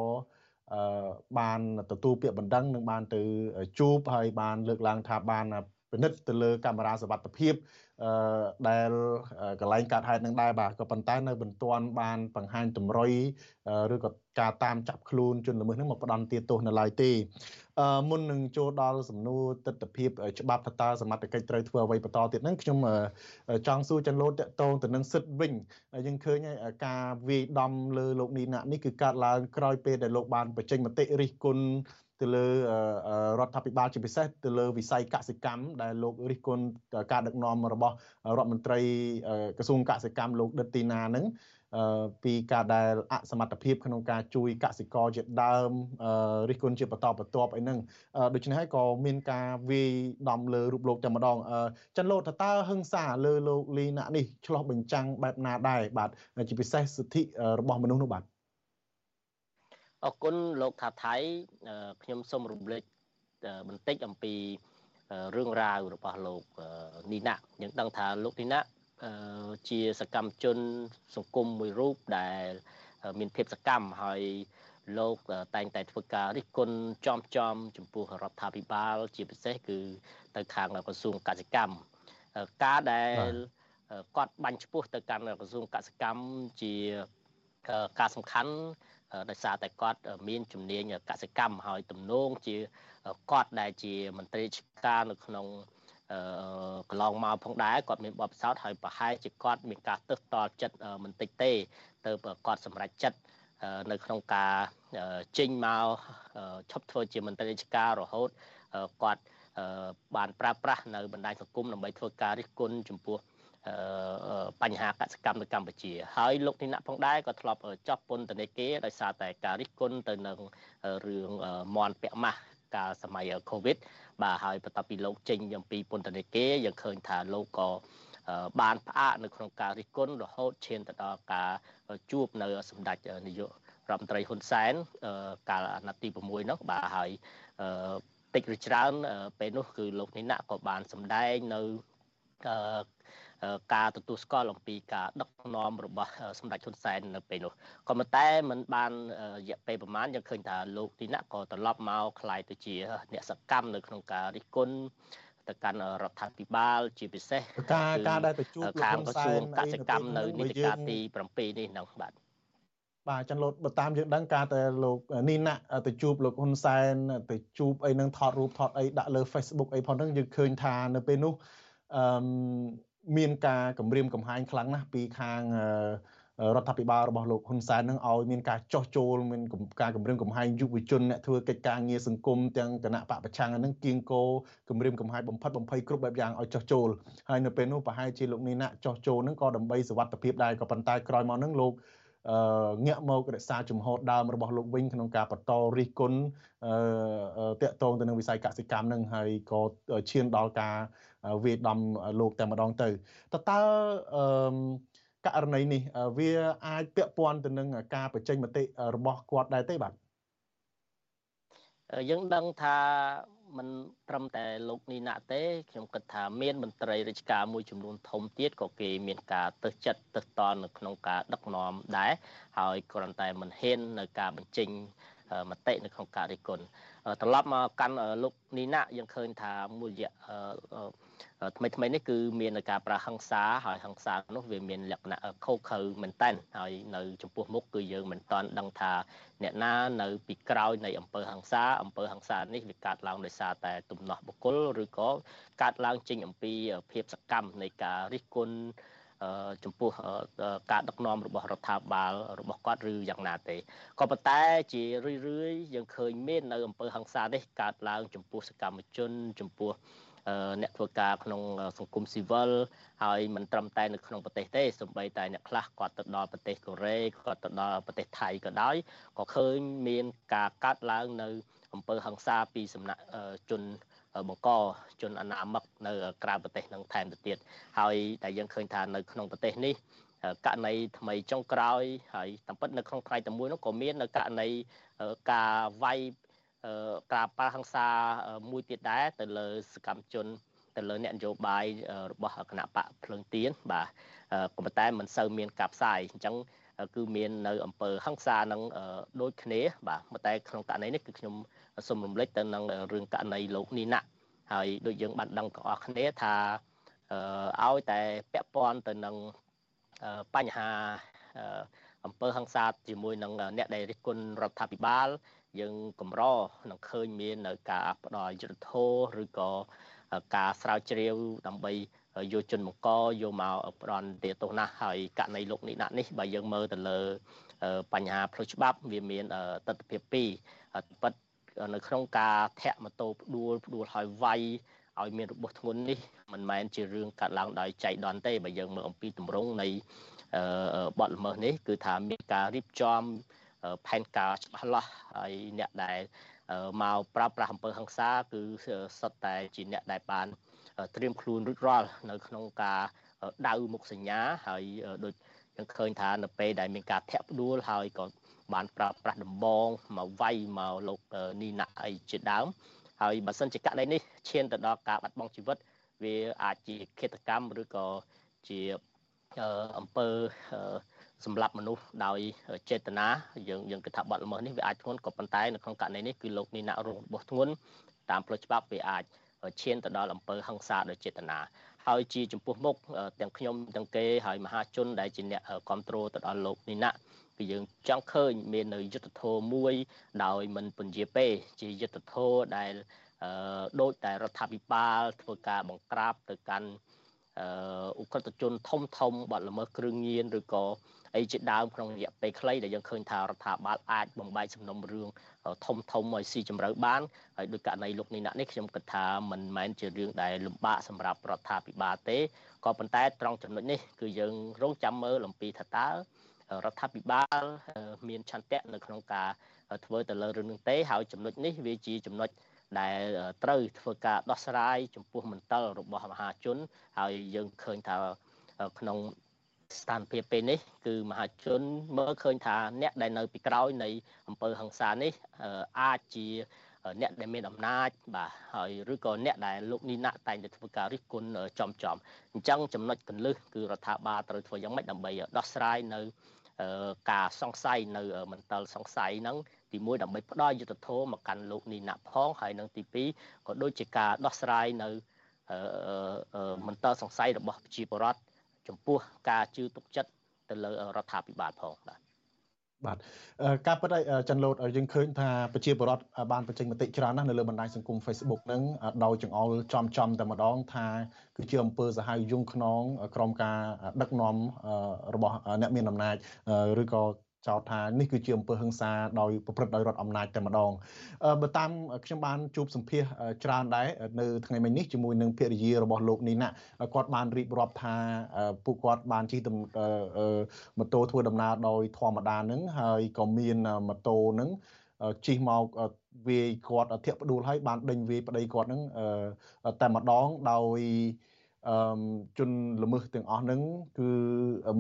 អឺបានទទួលពាក្យបណ្ដឹងនិងបានទៅជួបហើយបានលើកឡើងថាបានពិនិត្យទៅលើកាមេរ៉ាសវត្ថិភាព អឺដែលកន្លែងកើតហេតុនឹងដែរបាទក៏ប៉ុន្តែនៅមិនទាន់បានបង្ហាញតម្រុយឬក៏ការតាមចាប់ខ្លួនជនល្មើសនឹងមកផ្ដន់ទាទោសនៅឡើយទេអឺមុននឹងចូលដល់សំណួរទស្សនវិជ្ជាច្បាប់ថាតើសមត្ថកិច្ចត្រូវធ្វើអ្វីបន្តទៀតហ្នឹងខ្ញុំចង់សួរចន្ទលោតតកតងទៅនឹងសិទ្ធវិញយើងឃើញការវាយដំលើលោកនីណាក់នេះគឺកើតឡើងក្រោយពេលដែលលោកបានបញ្ចេញមតិរិះគន់ ទៅលើរដ្ឋាភិបាលជាពិសេសទៅលើវិស័យកសិកម្មដែលលោករិះគន់ការដឹកនាំរបស់រដ្ឋមន្ត្រីក្រសួងកសិកម្មលោកដិតទីណានឹងពីការដែលអសមត្ថភាពក្នុងការជួយកសិករជាដើមរិះគន់ជាបន្តបន្ទាប់អីហ្នឹងដូច្នេះហើយក៏មានការវាយដំលើរូបលោកតែម្ដងចិនលោតតើហឹងសាលើលោកលីណាក់នេះឆ្លោះបញ្ចាំងបែបណាដែរបាទជាពិសេសសិទ្ធិរបស់មនុស្សនោះបាទ អរគុណលោកថាថៃខ្ញុំសូមរំលឹកបន្តិចអំពីរឿងរ៉ាវរបស់លោកនីណាយើងដឹងថាលោកនីណាជាសកម្មជន សង្គមមួយរូបដែល មានភាពសកម្មហើយលោកតែងតែធ្វើការរិះគន់ចំចំចំពោះរដ្ឋាភិបាល ជាពិសេសគឺទៅខាងក្រសួងកសិកម្មការដែលគាត់បាញ់ឈ្មោះទៅកាន់ក្រសួងកសិកម្មជាការសំខាន់ ដោយសារតែគាត់មានជំនាញកសិកម្មហើយទំនងជាគាត់ដែលជាមន្ត្រីរាជការនៅក្នុងកន្លងមកផងដែរគាត់មានបបផ្សោតហើយប្រហែលជាគាត់មានការទើសតល់ចិត្តមិនតិចទេទៅគាត់សម្រេចចិត្តនៅក្នុងការចេញមកឈប់ធ្វើជាមន្ត្រីរាជការរហូតគាត់បានប្រើប្រាស់នៅបណ្ដាញសង្គមដើម្បីធ្វើការរិះគន់ចំពោះ បញ្ហាកសកម្មនៅកម្ពុជាហើយលោកទីណាក់ផងដែរក៏ធ្លាប់ចោះពន្ធនាគារដោយសារតែការរិះគន់ទៅនឹងរឿងមន់ពាក់ម៉ាស់កាលសម័យ Covid បាទហើយបន្ទាប់ពីលោកចេញអំពីពន្ធនាគារយើងឃើញថាលោកក៏បានផ្អាកនៅក្នុងការរិះគន់រហូតឈានទៅដល់ការជួបនៅសម្ដេចនាយករដ្ឋមន្ត្រីហ៊ុនសែនកាលអាណត្តិទី6នោះបាទហើយតិចឬច្រើនពេលនោះគឺលោកនេះណាក់ក៏បានសម្ដែងនៅ ការទទួលស្គាល់អំពីការដឹកនាំរបស់សម្ដេចហ៊ុនសែននៅពេលនោះក៏ប៉ុន្តែมันបានរយៈពេលប្រហែលយើងឃើញថាលោកទីណាក់ក៏ត្រឡប់មកคล้ายទៅជាអ្នកសកម្មនៅក្នុងការរិះគន់ទៅកាន់រដ្ឋាភិបាលជាពិសេសការការដែលទៅជួបលោកហ៊ុនសែនកសិកម្មនៅនីតិកាលទី7នេះនឹងបាទបាទចន្ទលោតបើតាមយើងដឹងការតែលោកនីណាទៅជួបលោកហ៊ុនសែនទៅជួបអីនឹងថតរូបថតអីដាក់លើ Facebook អីផងហ្នឹងយើងឃើញថានៅពេលនោះអឺ មានការគម្រាមកំហែងខ្លាំងណាស់ពីខាងរដ្ឋាភិបាលរបស់លោកហ៊ុនសែននឹងឲ្យមានការចោះចូលមានការគម្រាមកំហែងយុវជនអ្នកធ្វើកិច្ចការងារសង្គមទាំងគណៈបកប្រឆាំងនឹងគៀងគោគម្រាមកំហែងបំផិតបំភ័យគ្រប់បែបយ៉ាងឲ្យចោះចូលហើយនៅពេលនោះប្រហែលជាលោកនីណាចោះចូលនឹងក៏ដើម្បីសុវត្ថិភាពដែរក៏ប៉ុន្តែក្រោយមកនឹងលោកអឺ ងាកមករក្សាជំហរដើមរបស់លោកវិញក្នុងការបន្តរិះគន់អឺតាក់ទងទៅនឹងវិស័យកសិកម្មនឹងហើយក៏ឈានដល់ការវាយដំលោកតែម្ដងទៅតើតើអឺករណីនេះវាអាចពាក់ព័ន្ធទៅនឹងការបញ្ចេញមតិរបស់គាត់ដែរទេបាទយើងដឹងថា មិនត្រឹមតែលោកនីណាទេខ្ញុំគិតថាមានមន្ត្រីរាជការមួយចំនួនធំទៀតក៏គេមានការទៅចិត្តទៅតននៅក្នុងការដឹកនាំដែរហើយគ្រាន់តែមិនហ៊ាននៅការបញ្ចេញមតិនៅក្នុងការរិះគន់ត្រឡប់មកកាន់លោកនីណាយើងឃើញថាមួយរយៈ ថ្មីថ្មីនេះគឺមានការប្រើហិង្សាហើយហិង្សានោះវាមានលក្ខណៈខុសខើមែនតែនហើយនៅចំពោះមុខគឺយើងមិនតាន់ដឹងថាអ្នកណានៅពីក្រោយនៃអំពើហិង្សាអំពើហិង្សានេះវាកើតឡើងដោយសារតែទំនាស់បុគ្គលឬក៏កើតឡើងចេញអំពីភាពសកម្មនៃការរិះគន់ចំពោះការដឹកនាំរបស់រដ្ឋាភិបាលរបស់គាត់ឬយ៉ាងណាទេក៏ប៉ុន្តែជារឿយរឿយយើងឃើញមាននៅអំពើហិង្សានេះកើតឡើងចំពោះសកម្មជនចំពោះ អ្នកធ្វើការក្នុងសង្គមស៊ីវិលហើយមិនត្រឹមតែនៅក្នុងប្រទេសទេសូម្បីតែអ្នកខ្លះគាត់ទៅដល់ប្រទេសកូរ៉េគាត់ទៅដល់ប្រទេសថៃក៏ដោយក៏ឃើញមានការកាត់ឡើងនៅអំពើហិង្សាពីសំណាក់ជនបង្កជនអនាមិកនៅក្រៅប្រទេសនឹងថែមទៅទៀតហើយតែយើងឃើញថានៅក្នុងប្រទេសនេះករណីថ្មីចុងក្រោយហើយតាមពិតនៅក្នុងថ្ងៃតែមួយនោះក៏មាននៅករណីការវាយ ការប៉ះហង្សាមួយទៀតដែរទៅលើសកម្មជនទៅលើអ្នកនយោបាយរបស់គណៈបកភ្លើងទៀនបាទក៏ប៉ុន្តែមិនសូវមានការផ្សាយអញ្ចឹងគឺមាននៅអង្គើហង្សានឹងដូចគ្នាបាទប៉ុន្តែក្នុងករណីនេះគឺខ្ញុំសូមរំលឹកទៅនឹងរឿងករណីលោកនីណាហើយដូចយើងបានដឹងទាំងអស់គ្នាថាឲ្យតែពាក់ព័ន្ធទៅនឹងបញ្ហាអង្គើហង្សាជាមួយនឹងអ្នកដែលរិះគន់រដ្ឋាភិបាល យើងកម្រនឹងឃើញមាននៅការផ្ដល់យុទ្ធធរឬក៏ការស្រាវជ្រាវដើម្បីយកជនបង្កយកមកផ្ដន់ទាទោសណាស់ហើយករណីលោកនេះដាក់នេះបើយើងមើលទៅលើបញ្ហាផ្លូវច្បាប់វាមានទស្សនវិជ្ជា2ប៉ិតនៅក្នុងការធាក់ម៉ូតូផ្ដួលផ្ដួលហើយវាយឲ្យមានរបួសធ្ងន់នេះមិនមែនជារឿងកាត់ឡើងដោយចៃដន្យទេបើយើងមើលអំពីទម្រង់នៃបទល្មើសនេះគឺថាមានការរៀបចំ ផែនការច្បាស់លាស់ហើយអ្នកដែលមកប្រើប្រាស់អំពើហិង្សាគឺសុទ្ធតែជាអ្នកដែលបានត្រៀមខ្លួនរួចរាល់នៅក្នុងការដៅមុខសញ្ញាហើយដូចយើងឃើញថានៅពេលដែលមានការធាក់ផ្ដួលហើយក៏បានប្រើប្រាស់ដំបងមកវាយមកលោកនីណាអីជាដើមហើយបើសិនជាករណីនេះឈានទៅដល់ការបាត់បង់ជីវិត វាអាចជាឃាតកម្មឬក៏ជាអំពើ សម្រាប់មនុស្សដោយចេតនាយើងយើងគិតថាបាត់ល្មើសនេះវាអាចធ្ងន់ក៏ប៉ុន្តែនៅក្នុងករណីនេះគឺលោកនេះណាក់រងរបស់ធ្ងន់តាមផ្លូវច្បាប់វាអាចឈានទៅដល់អំពើហិង្សាដោយចេតនាហើយជាចំពោះមុខទាំងខ្ញុំទាំងគេហើយមហាជនដែលជាអ្នកគ្រប់គ្រងទៅដល់លោកនេះណាគឺយើងចង់ឃើញមាននៅយុទ្ធធម៌មួយ ដោយមិនពន្យាពេជាយុទ្ធធម៌ដែលដូចតែរដ្ឋាភិបាលធ្វើការបង្ក្រាបទៅកាន់អឺឧក្រិដ្ឋជនធំធំបាត់ល្មើសគ្រឿងញៀនឬក៏ អីជាដើមក្នុងរយៈពេលខ្លីដែលយើងឃើញថារដ្ឋាភិបាលអាចបំបែកសំណុំរឿងធំធំឲ្យស៊ីជម្រៅបានហើយដោយករណីលោកនេះនេះខ្ញុំគិតថាមិនមែនជារឿងដែលលំបាកសម្រាប់រដ្ឋាភិបាលទេក៏ប៉ុន្តែត្រង់ចំណុចនេះគឺយើងរងចាំមើលអំពីថាតើរដ្ឋាភិបាលមានឆន្ទៈនៅក្នុងការធ្វើទៅលើរឿងនេះទេហើយចំណុចនេះវាជាចំណុចដែលត្រូវធ្វើការដោះស្រាយចំពោះមន្ទិលរបស់មហាជនហើយយើងឃើញថាក្នុង ស្ថានភាពពេលនេះគឺមហាជនមើលឃើញថាអ្នកដែលនៅពីក្រោយនៃអំពើហិង្សានេះអាចជាអ្នកដែលមានអំណាចបាទហើយឬក៏អ្នកដែលលោកនីណាក់តែងតែធ្វើការរិះគន់ចំចំអញ្ចឹងចំណុចកន្លឹះគឺរដ្ឋាភិបាលត្រូវធ្វើយ៉ាងម៉េចដើម្បីដោះស្រាយនៅការសង្ស័យនៅមន្ទិលសង្ស័យហ្នឹងទី1ដើម្បីផ្ដល់យុទ្ធធម៌មកកាន់លោកនីណាក់ផងហើយនឹងទី2ក៏ដូចជាការដោះស្រាយនៅមន្ទិលសង្ស័យរបស់ប្រជាពលរដ្ឋ ចំពោះការជឿទុកចិត្តទៅលើរដ្ឋាភិបាលផងបាទបាទការពិតឲ្យចាន់ឡូតយើងឃើញថាប្រជាពលរដ្ឋបានបញ្ចេញមតិច្រើនណាស់នៅលើបណ្ដាញសង្គម Facebook ហ្នឹងដោយចង្អុលចំចំតែម្ដងថាគឺជាអំពើសាហាវយង់ខ្នងក្រុមការដឹកនាំរបស់អ្នកមានអំណាចឬក៏ ចោទថានេះគឺជាអំពើហិង្សាដោយប្រព្រឹត្តដោយរដ្ឋអំណាចតែម្ដងបើតាមខ្ញុំបានជួបសម្ភាសច្រើនដែរនៅថ្ងៃមិញនេះជាមួយនឹងភរិយារបស់លោកនីណាគាត់បានរៀបរាប់ថាពួកគាត់បានជិះម៉ូតូធ្វើដំណើរដោយធម្មតានឹងហើយក៏មានម៉ូតូនឹងជិះមកវាយគាត់ធាក់ផ្ដួលហើយបានដេញវាយប្តីគាត់នឹងតែម្ដងដោយ អឺជនល្មើសទាំងអស់ហ្នឹងគឺ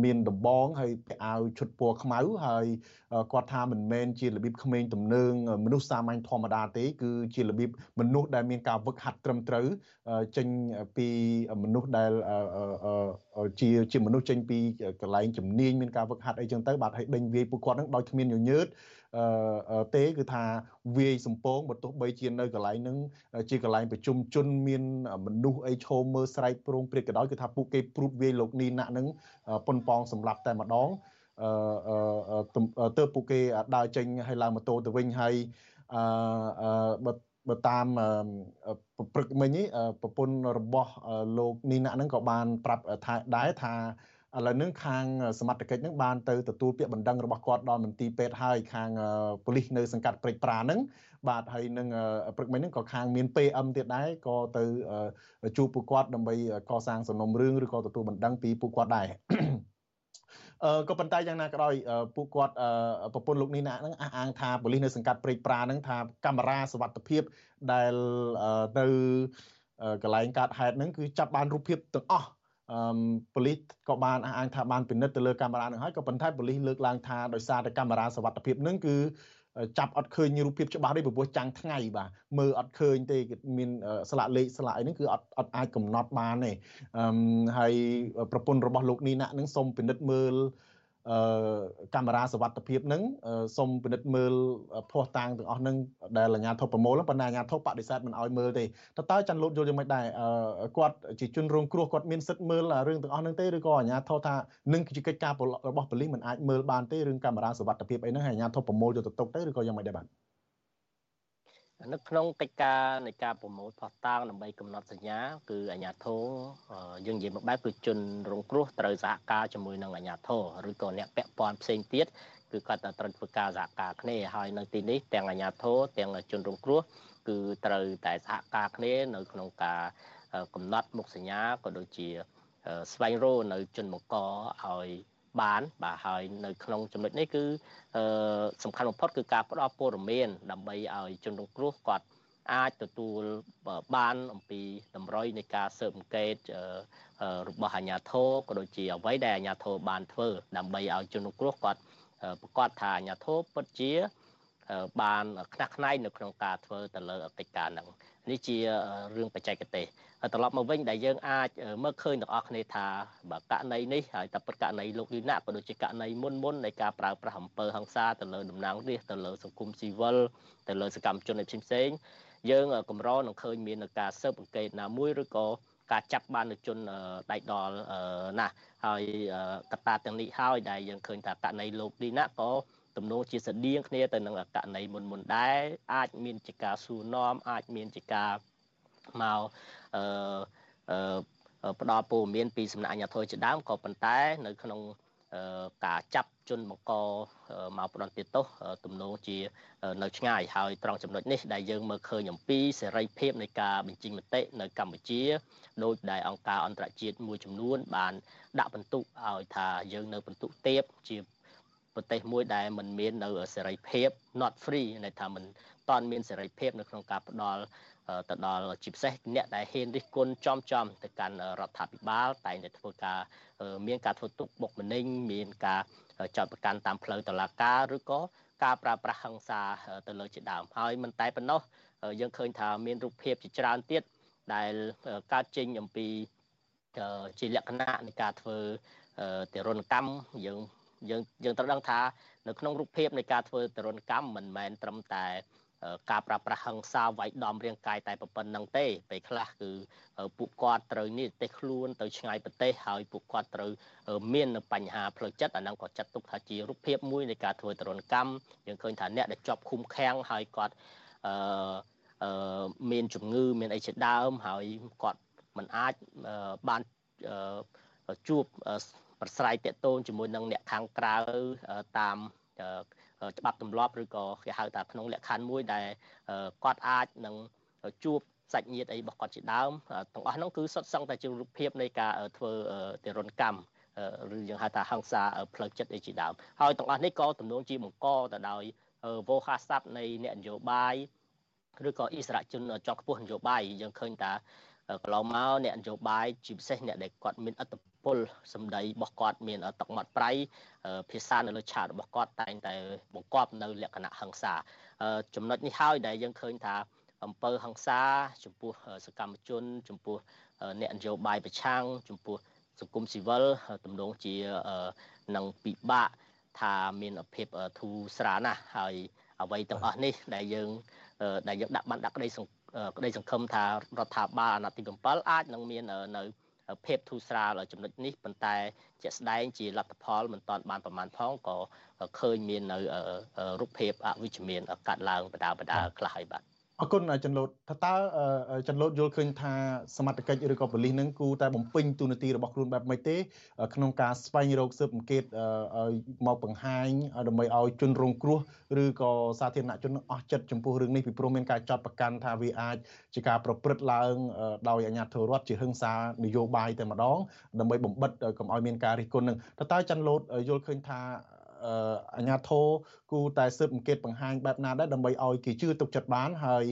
មានដំបងហើយពាក់អាវឈុតពណ៌ខ្មៅហើយគាត់ថាមិនមែនជារបៀបក្មេងទំនើងមនុស្សសាមញ្ញធម្មតាទេ គឺជារបៀបមនុស្សដែលមានការវឹកហាត់ត្រឹមត្រូវចេញពីមនុស្សដែលជាជាមនុស្សចេញពីកន្លែងជំនាញមានការវឹកហាត់អីចឹងទៅបាទឲ្យដេញវាយពួកគាត់ហ្នឹងដោយគ្មានញញើត ទេគឺថាវាយសំពងបើទោះបីជានៅកន្លែងហ្នឹងជាកន្លែងប្រជុំជនមានមនុស្សអីឈោមមើលស្រែកព្រោងព្រាតក៏ដោយគឺថាពួកគេព្រួតវាយលោកនីណាក់ហ្នឹងប៉ុនប៉ងសម្លាប់តែម្ដងអឺទៅពួកគេដើរចេញហើយឡើងម៉ូតូទៅវិញហើយអឺបើបើតាមប្រព្រឹត្តមិញនេះប្រពន្ធរបស់លោកនីណាក់ហ្នឹងក៏បានប្រាប់ថាដែរថា ឥឡូវនឹងខាងសមត្ថកិច្ចនឹងបានទៅទទួលពាក្យបណ្ដឹងរបស់គាត់ដល់មន្ទីរពេទ្យហើយខាងប៉ូលីសនៅសង្កាត់ព្រែកប្រានឹងបាទហើយនឹងព្រឹកមិញហ្នឹងក៏ខាងមាន PM ទៀតដែរក៏ទៅជួបពួកគាត់ដើម្បីកសាងសំណុំរឿងឬក៏ទទួលបណ្ដឹងពីពួកគាត់ដែរអឺក៏ប៉ុន្តែយ៉ាងណាក៏ដោយពួកគាត់ប្រពន្ធលោកនីណាហ្នឹងអះអាងថាប៉ូលីសនៅសង្កាត់ព្រែកប្រាហ្នឹងថាកាមេរ៉ាសវត្ថិភាពដែលនៅកន្លែងកើតហេតុហ្នឹងគឺចាប់បានរូបភាពទាំងអស់ អឺប៉ូលីសក៏បានអះអាងថាបានពិនិត្យទៅលើកាមេរ៉ានឹងហើយក៏ប៉ុន្តែប៉ូលីសលើកឡើងថាដោយសារតែកាមេរ៉ាសវត្ថិភាពនឹងគឺចាប់អត់ឃើញរូបភាពច្បាស់ទេព្រោះចាំងថ្ងៃបាទមើលអត់ឃើញទេមានស្លាកលេខស្លាកអីហ្នឹងគឺអត់អត់អាចកំណត់បានទេអឺហើយប្រពន្ធរបស់លោកនីណាក់ហ្នឹងសូមពិនិត្យមើលអឺ កាមេរ៉ាសវត្ថភាពនឹងសូមពិនិត្យមើលភ័ស្តុតាងទាំងអស់នឹងដែលអាជ្ញាធរប្រមូលប៉ុន្តែអាជ្ញាធរបដិសេធមិនអោយមើលទេតើតើចាន់លូតយល់យ៉ាងម៉េចដែរគាត់ជាជនរងគ្រោះគាត់មានសិទ្ធិមើលរឿងទាំងអស់នឹងទេឬក៏អាជ្ញាធរថានឹងជាកិច្ចការរបស់ប៉ូលីសមិនអាចមើលបានទេរឿងកាមេរ៉ាសវត្ថភាពអីហ្នឹងហើយអាជ្ញាធរប្រមូលយកទៅទុកទៅឬក៏យ៉ាងម៉េចដែរបាទ នៅក្នុងកិច្ចការនៃការប្រមូលផុសតាងដើម្បីកំណត់សញ្ញាគឺអាជ្ញាធរយើងនិយាយមកបែបគឺជនរងគ្រោះត្រូវសហការជាមួយនឹងអាជ្ញាធរឬក៏អ្នកពាក់ព័ន្ធផ្សេងទៀតគឺគាត់ត្រូវធ្វើការសហការគ្នាហើយនៅទីនេះទាំងអាជ្ញាធរទាំងជនរងគ្រោះគឺត្រូវតែសហការគ្នានៅក្នុងការកំណត់មុខសញ្ញាក៏ដូចជាស្វែងរកនៅជនបង្កឲ្យ បានបាទហើយនៅក្នុងចំណុចនេះគឺសំខាន់បំផុតគឺការផ្ដល់ព័ត៌មាន ដើម្បីឲ្យជនរងគ្រោះគាត់អាចទទួលបានអំពីតម្រុយនៃការស៊ើបអង្កេតរបស់អាជ្ញាធរក៏ដូចជាអ្វីដែលអាជ្ញាធរបានធ្វើ ដើម្បីឲ្យជនរងគ្រោះគាត់ប្រកាសថាអាជ្ញាធរពិតជាបានខ្នះខ្នែងនៅក្នុងការធ្វើទៅលើកិច្ចការហ្នឹង នេះជារឿងបច្ចេកទេសត្រឡប់មកវិញដែលយើងអាចមើលឃើញទាំងអស់គ្នាថាបើករណីនេះហើយតែពិតករណីលោកលីណាក៏ដូចជាករណីមុនមុននៃការប្រើប្រាស់អំពើហិង្សាទៅលើតំណាងរាស្ត្រទៅលើសង្គមស៊ីវិលទៅលើសកម្មជនផ្សេងៗយើងកម្រនឹងឃើញមានការស៊ើបអង្កេតណាមួយឬក៏ការចាប់បាននៅជនដៃដល់ណាស់ហើយកត្តាទាំងនេះហើយដែលយើងឃើញថាករណីលោកលីណាក៏ ទំនោរជាស្តៀងគ្នាទៅនឹងករណីមុនមុនដែរអាចមានជាការសួរនាំអាចមានជាការមកអឺផ្ដល់ព័ត៌មានពីសំណាក់អាជ្ញាធរជាដើមក៏ប៉ុន្តែនៅក្នុងការចាប់ជនបង្កមកផ្ដន់ទោសទំនងជានៅឆ្ងាយហើយត្រង់ចំណុចនេះដែលយើងមើលឃើញអំពីសេរីភាពនៃការបញ្ចេញមតិនៅកម្ពុជាដោយដែលអង្គការអន្តរជាតិមួយចំនួនបានដាក់បន្ទុកឲ្យថាយើងនៅបន្ទុកទៀបជា ប្រទេសមួយដែលมันមាននៅសេរីភាព not free ន័យថាมันតន់មានសេរីភាពនៅក្នុងការផ្ដល់ទៅដល់ជាពិសេសអ្នកដែលហ៊ានរិះគន់ចំចំទៅកាន់រដ្ឋាភិបាលតែងតែធ្វើការមានការធ្វើទុកបុកម្នេញមានការចោទប្រកាន់តាមផ្លូវតុលាការឬក៏ការប្រើប្រាស់ហិង្សាទៅលើជាដើមហើយមិនតែប៉ុណ្ណោះយើងឃើញថាមានរូបភាពជាច្រើនទៀតដែលកើតចេញអំពីជាលក្ខណៈនៃការធ្វើទរណកម្មយើង យើងយើងត្រូវដឹងថានៅក្នុងរូបភាពនៃការធ្វើទរណកម្មមិនមែនត្រឹមតែការប្រាស្រ័យហិង្សាវាយដំរាងកាយតែប៉ុណ្្នឹងទេពេលខ្លះគឺពួកគាត់ត្រូវនេះទេសខ្លួនទៅឆ្ងាយប្រទេសហើយពួកគាត់ត្រូវមាននៅបញ្ហាផ្លូវចិត្តអាហ្នឹងក៏ចាត់ទុកថាជារូបភាពមួយនៃការធ្វើទរណកម្មយើងឃើញថាអ្នកដែលជាប់ឃុំឃាំងហើយគាត់អឺមានជំងឺមានអីជាដើមហើយគាត់មិនអាចបានជួប ប្រស្រ័យតាក់ទងជាមួយនឹងអ្នកខាងក្រៅតាមច្បាប់ទម្លាប់ឬក៏គេហៅថាក្នុងលក្ខខណ្ឌមួយដែលគាត់អាចនឹងជួបសាច់ញាតិអីរបស់គាត់ជាដើមទាំងអស់ហ្នឹងគឺសុទ្ធសឹងតែជារូបភាពនៃការធ្វើទរណកម្មឬយើងហៅថាហ ংস ាផ្លូវចិត្តអីជាដើមហើយទាំងអស់នេះក៏ទំនងជាបង្កទៅដោយវោហារស័ព្ទនៃអ្នកនយោបាយឬក៏អិសរាជជនជាន់ខ្ពស់នយោបាយយើងឃើញថាកន្លងមកអ្នកនយោបាយជាពិសេសអ្នកដែលគាត់មានអត្ត ពលសម្ដីរបស់គាត់មានតកមាត់ប្រៃភាសានៅលើឆាតរបស់គាត់តែងតែបង្កប់នៅលក្ខណៈហិង្សាចំណុចនេះហើយដែលយើងឃើញថាអំពើហិង្សាចំពោះសកម្មជន ចំពោះអ្នកនយោបាយប្រឆាំងចំពោះសង្គមស៊ីវិលទំនងជានឹងពិបាកថាមានភាពធូរស្រាលណាស់ហើយអ្វីទាំងអស់នេះដែលយើងដែលយើងដាក់បានដាក់ក្តីក្តីសង្ឃឹមថារដ្ឋាភិបាលអាណត្តិទី7អាចនឹងមាននៅ ភាពធូរស្រាលចំណុចនេះប៉ុន្តែជាក់ស្ដែងជាលទ្ធផលមិនតាន់បានប្រមាណផងក៏ឃើញមាននៅរូបភាពអវិជ្ជមានកាត់ឡើងបដាបដាខ្លះហើយបាទ អរគុណចន្ទលូតថាតើចន្ទលូតយល់ឃើញថាសមត្ថកិច្ចឬក៏ប៉ូលីសនឹងគូតែបំពេញទូនាទីរបស់ខ្លួនបែបម៉េចទេក្នុងការស្វែងរកស៊ើបអង្កេតឲ្យមកបង្ហាញដើម្បីឲ្យជនរងគ្រោះឬក៏សាធារណជនអស់ចិត្តចំពោះរឿងនេះពីព្រោះមានការចាត់ប្រកាន់ថាវាអាចជាការប្រព្រឹត្តឡើងដោយអាជ្ញាធររដ្ឋជាហិង្សានយោបាយតែម្ដងដើម្បីបំបិតកុំឲ្យមានការរិះគន់នឹងតើចន្ទលូតយល់ឃើញថា អាញាធរគូតែស៊ើបអង្កេតបង្ហាញបែបណាដែរដើម្បីឲ្យគេជឿទុកចិត្តបានហើយ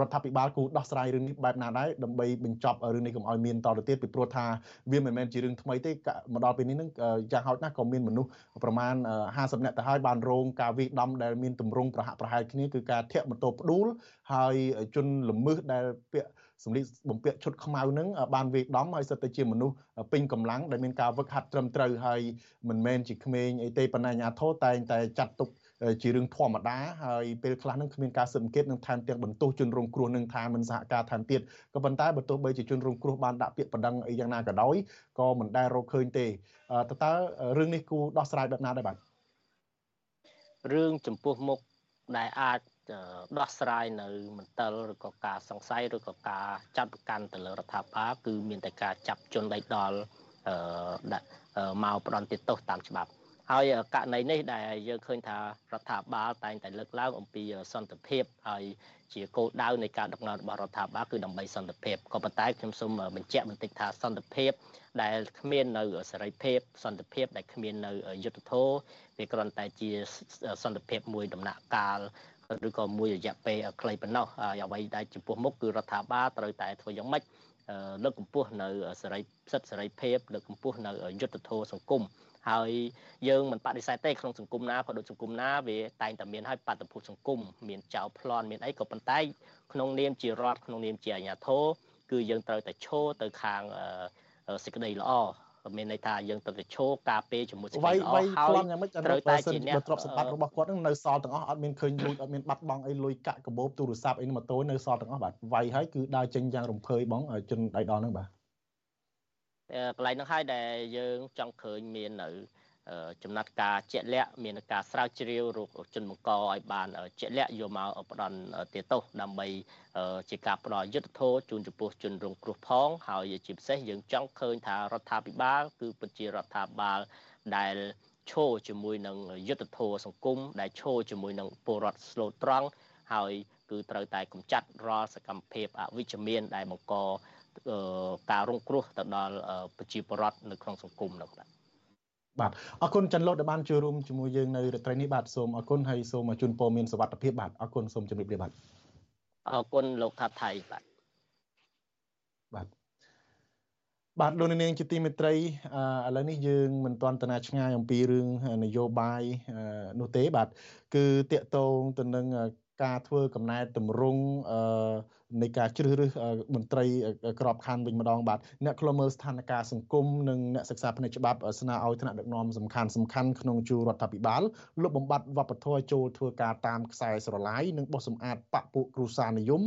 រដ្ឋាភិបាលគូដោះស្រាយរឿងនេះបែបណាដែរដើម្បីបញ្ចប់រឿងនេះកុំឲ្យមានតទៅទៀតពីព្រោះថាវាមិនមែនជារឿងថ្មីទេមកដល់ពេលនេះនឹងយ៉ាងហោចណាស់ក៏មានមនុស្សប្រមាណ50នាក់ទៅហើយបានរងការវាយដំដែលមានទម្រង់ប្រហាក់ប្រហែលគ្នាគឺការធាក់ម៉ូតូផ្ដួលហើយជនល្មើសដែលពាក់ សម្លៀកបំពាក់ឈុតខ្មៅនឹងបានវាយដំហើយសិតទៅជាមនុស្សពេញកម្លាំងដែលមានការវឹកហាត់ត្រឹមត្រូវហើយមិនមែនជាក្មេងអីទេប៉ុន្តែអាញាធរតែងតែចាត់ទុកជារឿងធម្មតាហើយពេលខ្លះនឹងគ្មានការស៊ើបអង្កេតនឹងថែមទាំងបន្ទោសជនរងគ្រោះនឹងថាមិនសហការថែមទៀតក៏ប៉ុន្តែបើទោះបីជាជនរងគ្រោះបានដាក់ពាក្យបណ្ដឹងអីយ៉ាងណាក៏ដោយក៏មិនដែលរកឃើញទេតើតើរឿងនេះគូដោះស្រាយបែបណាដែរបាទរឿងចំពោះមុខដែលអាច ដោះស្រាយនៅមន្ទិលឬក៏ការសង្ស័យឬក៏ការចាត់ប្រកាន់ទៅលើរដ្ឋាភិបាលគឺមានតែការចាប់ជនដៃដល់ដាក់មកផ្ដន់ទោសតាមច្បាប់ហើយករណីនេះដែលយើងឃើញថារដ្ឋាភិបាលតែងតែលើកឡើងអំពីសន្តិភាពហើយជាគោលដៅនៃការដឹកនាំរបស់រដ្ឋាភិបាលគឺដើម្បីសន្តិភាពក៏ប៉ុន្តែខ្ញុំសូមបញ្ជាក់បន្តិចថាសន្តិភាព ដែលគ្មាននៅសេរីភាព សន្តិភាព ដែលគ្មាននៅយុត្តិធម៌វាគ្រាន់តែជាសន្តិភាពមួយដំណាក់កាល ឬក៏មួយរយៈពេលខ្លីប៉ុណ្ណោះហើយអ្វីដែលចំពោះមុខគឺរដ្ឋាភិបាលត្រូវតែធ្វើយ៉ាងម៉េចលើកកម្ពស់នៅសេរីសិទ្ធិសេរីភាពលើកកម្ពស់នៅយុត្តិធម៌សង្គមហើយយើងមិនបដិសេធទេក្នុងសង្គមណាក៏ដូចសង្គមណាវាតែងតែមានហើយបាតុភូតសង្គមមានចោលប្លន់មានអីក៏ប៉ុន្តែក្នុងនាមជារដ្ឋក្នុងនាមជាអាជ្ញាធរគឺយើងត្រូវតែឈរទៅខាងសេចក្តីល្អ មានន័យថាយើងត្រូវតែឈរការពារជាមួយសេចក្តីល្អហើយត្រូវតែជាអ្នកទ្រព្យសម្បត្តិរបស់គាត់នឹងនៅសល់ទាំងអស់អត់មានឃើញលួចអត់មានបាត់បង់អីលុយកាក់កាបូបទូរស័ព្ទអីម៉ូតូនៅសល់ទាំងអស់បាទវាយហើយគឺដើរចេញយ៉ាងរំភើយបងជនដៃដល់ហ្នឹងបាទកន្លែងហ្នឹងហើយដែលយើងចង់ឃើញមាននៅ ចំណាត់ការជាក់លាក់មានការស្រាវជ្រាវរោគជនបង្កឲ្យបានជាក់លាក់យកមកផ្ដន់ទាទោសដើម្បីជាការផ្ដល់យុទ្ធធម៌ជូនចំពោះជនរងគ្រោះផងហើយជាពិសេសយើងចង់ឃើញថារដ្ឋាភិបាលគឺពិតជារដ្ឋាភិបាលដែលឈរជាមួយនឹងយុទ្ធធម៌សង្គមដែលឈរជាមួយនឹងពលរដ្ឋស្លូតត្រង់ហើយគឺត្រូវតែកម្ចាត់រាល់សកម្មភាពអវិជ្ជមានដែលបង្កការរងគ្រោះទៅដល់ប្រជាពលរដ្ឋនៅក្នុងសង្គមនោះបាទ បាទអរគុណច័ន្ទលូតដែលបានចូលរួមជាមួយយើងនៅរាត្រីនេះបាទសូមអរគុណហើយសូមជូនពរមានសុវត្ថិភាពបាទអរគុណសូមជម្រាបលាបាទអរគុណលោកថាថៃបាទបាទបាទលោកនាងជាទីមេត្រីឥឡូវនេះយើងមិនទាន់តាឆ្ងាយអំពីរឿងនយោបាយនោះទេបាទគឺតាកតងទៅនឹងការធ្វើកំណែតម្រង់ នៃការជ្រើសរើសមន្ត្រីក្របខ័ណ្ឌវិញម្ដងបាទអ្នកខ្លមើលស្ថានភាពសង្គមនិងអ្នកសិក្សាផ្នែកច្បាប់ស្នើឲ្យថ្នាក់ដឹកនាំសំខាន់សំខាន់ក្នុងជួររដ្ឋាភិបាលលុបបំបាត់វប្បធម៌ចូលធ្វើការតាមខ្សែស្រឡាយនិងបោះសម្អាតបពពួកគ្រួសារនិយម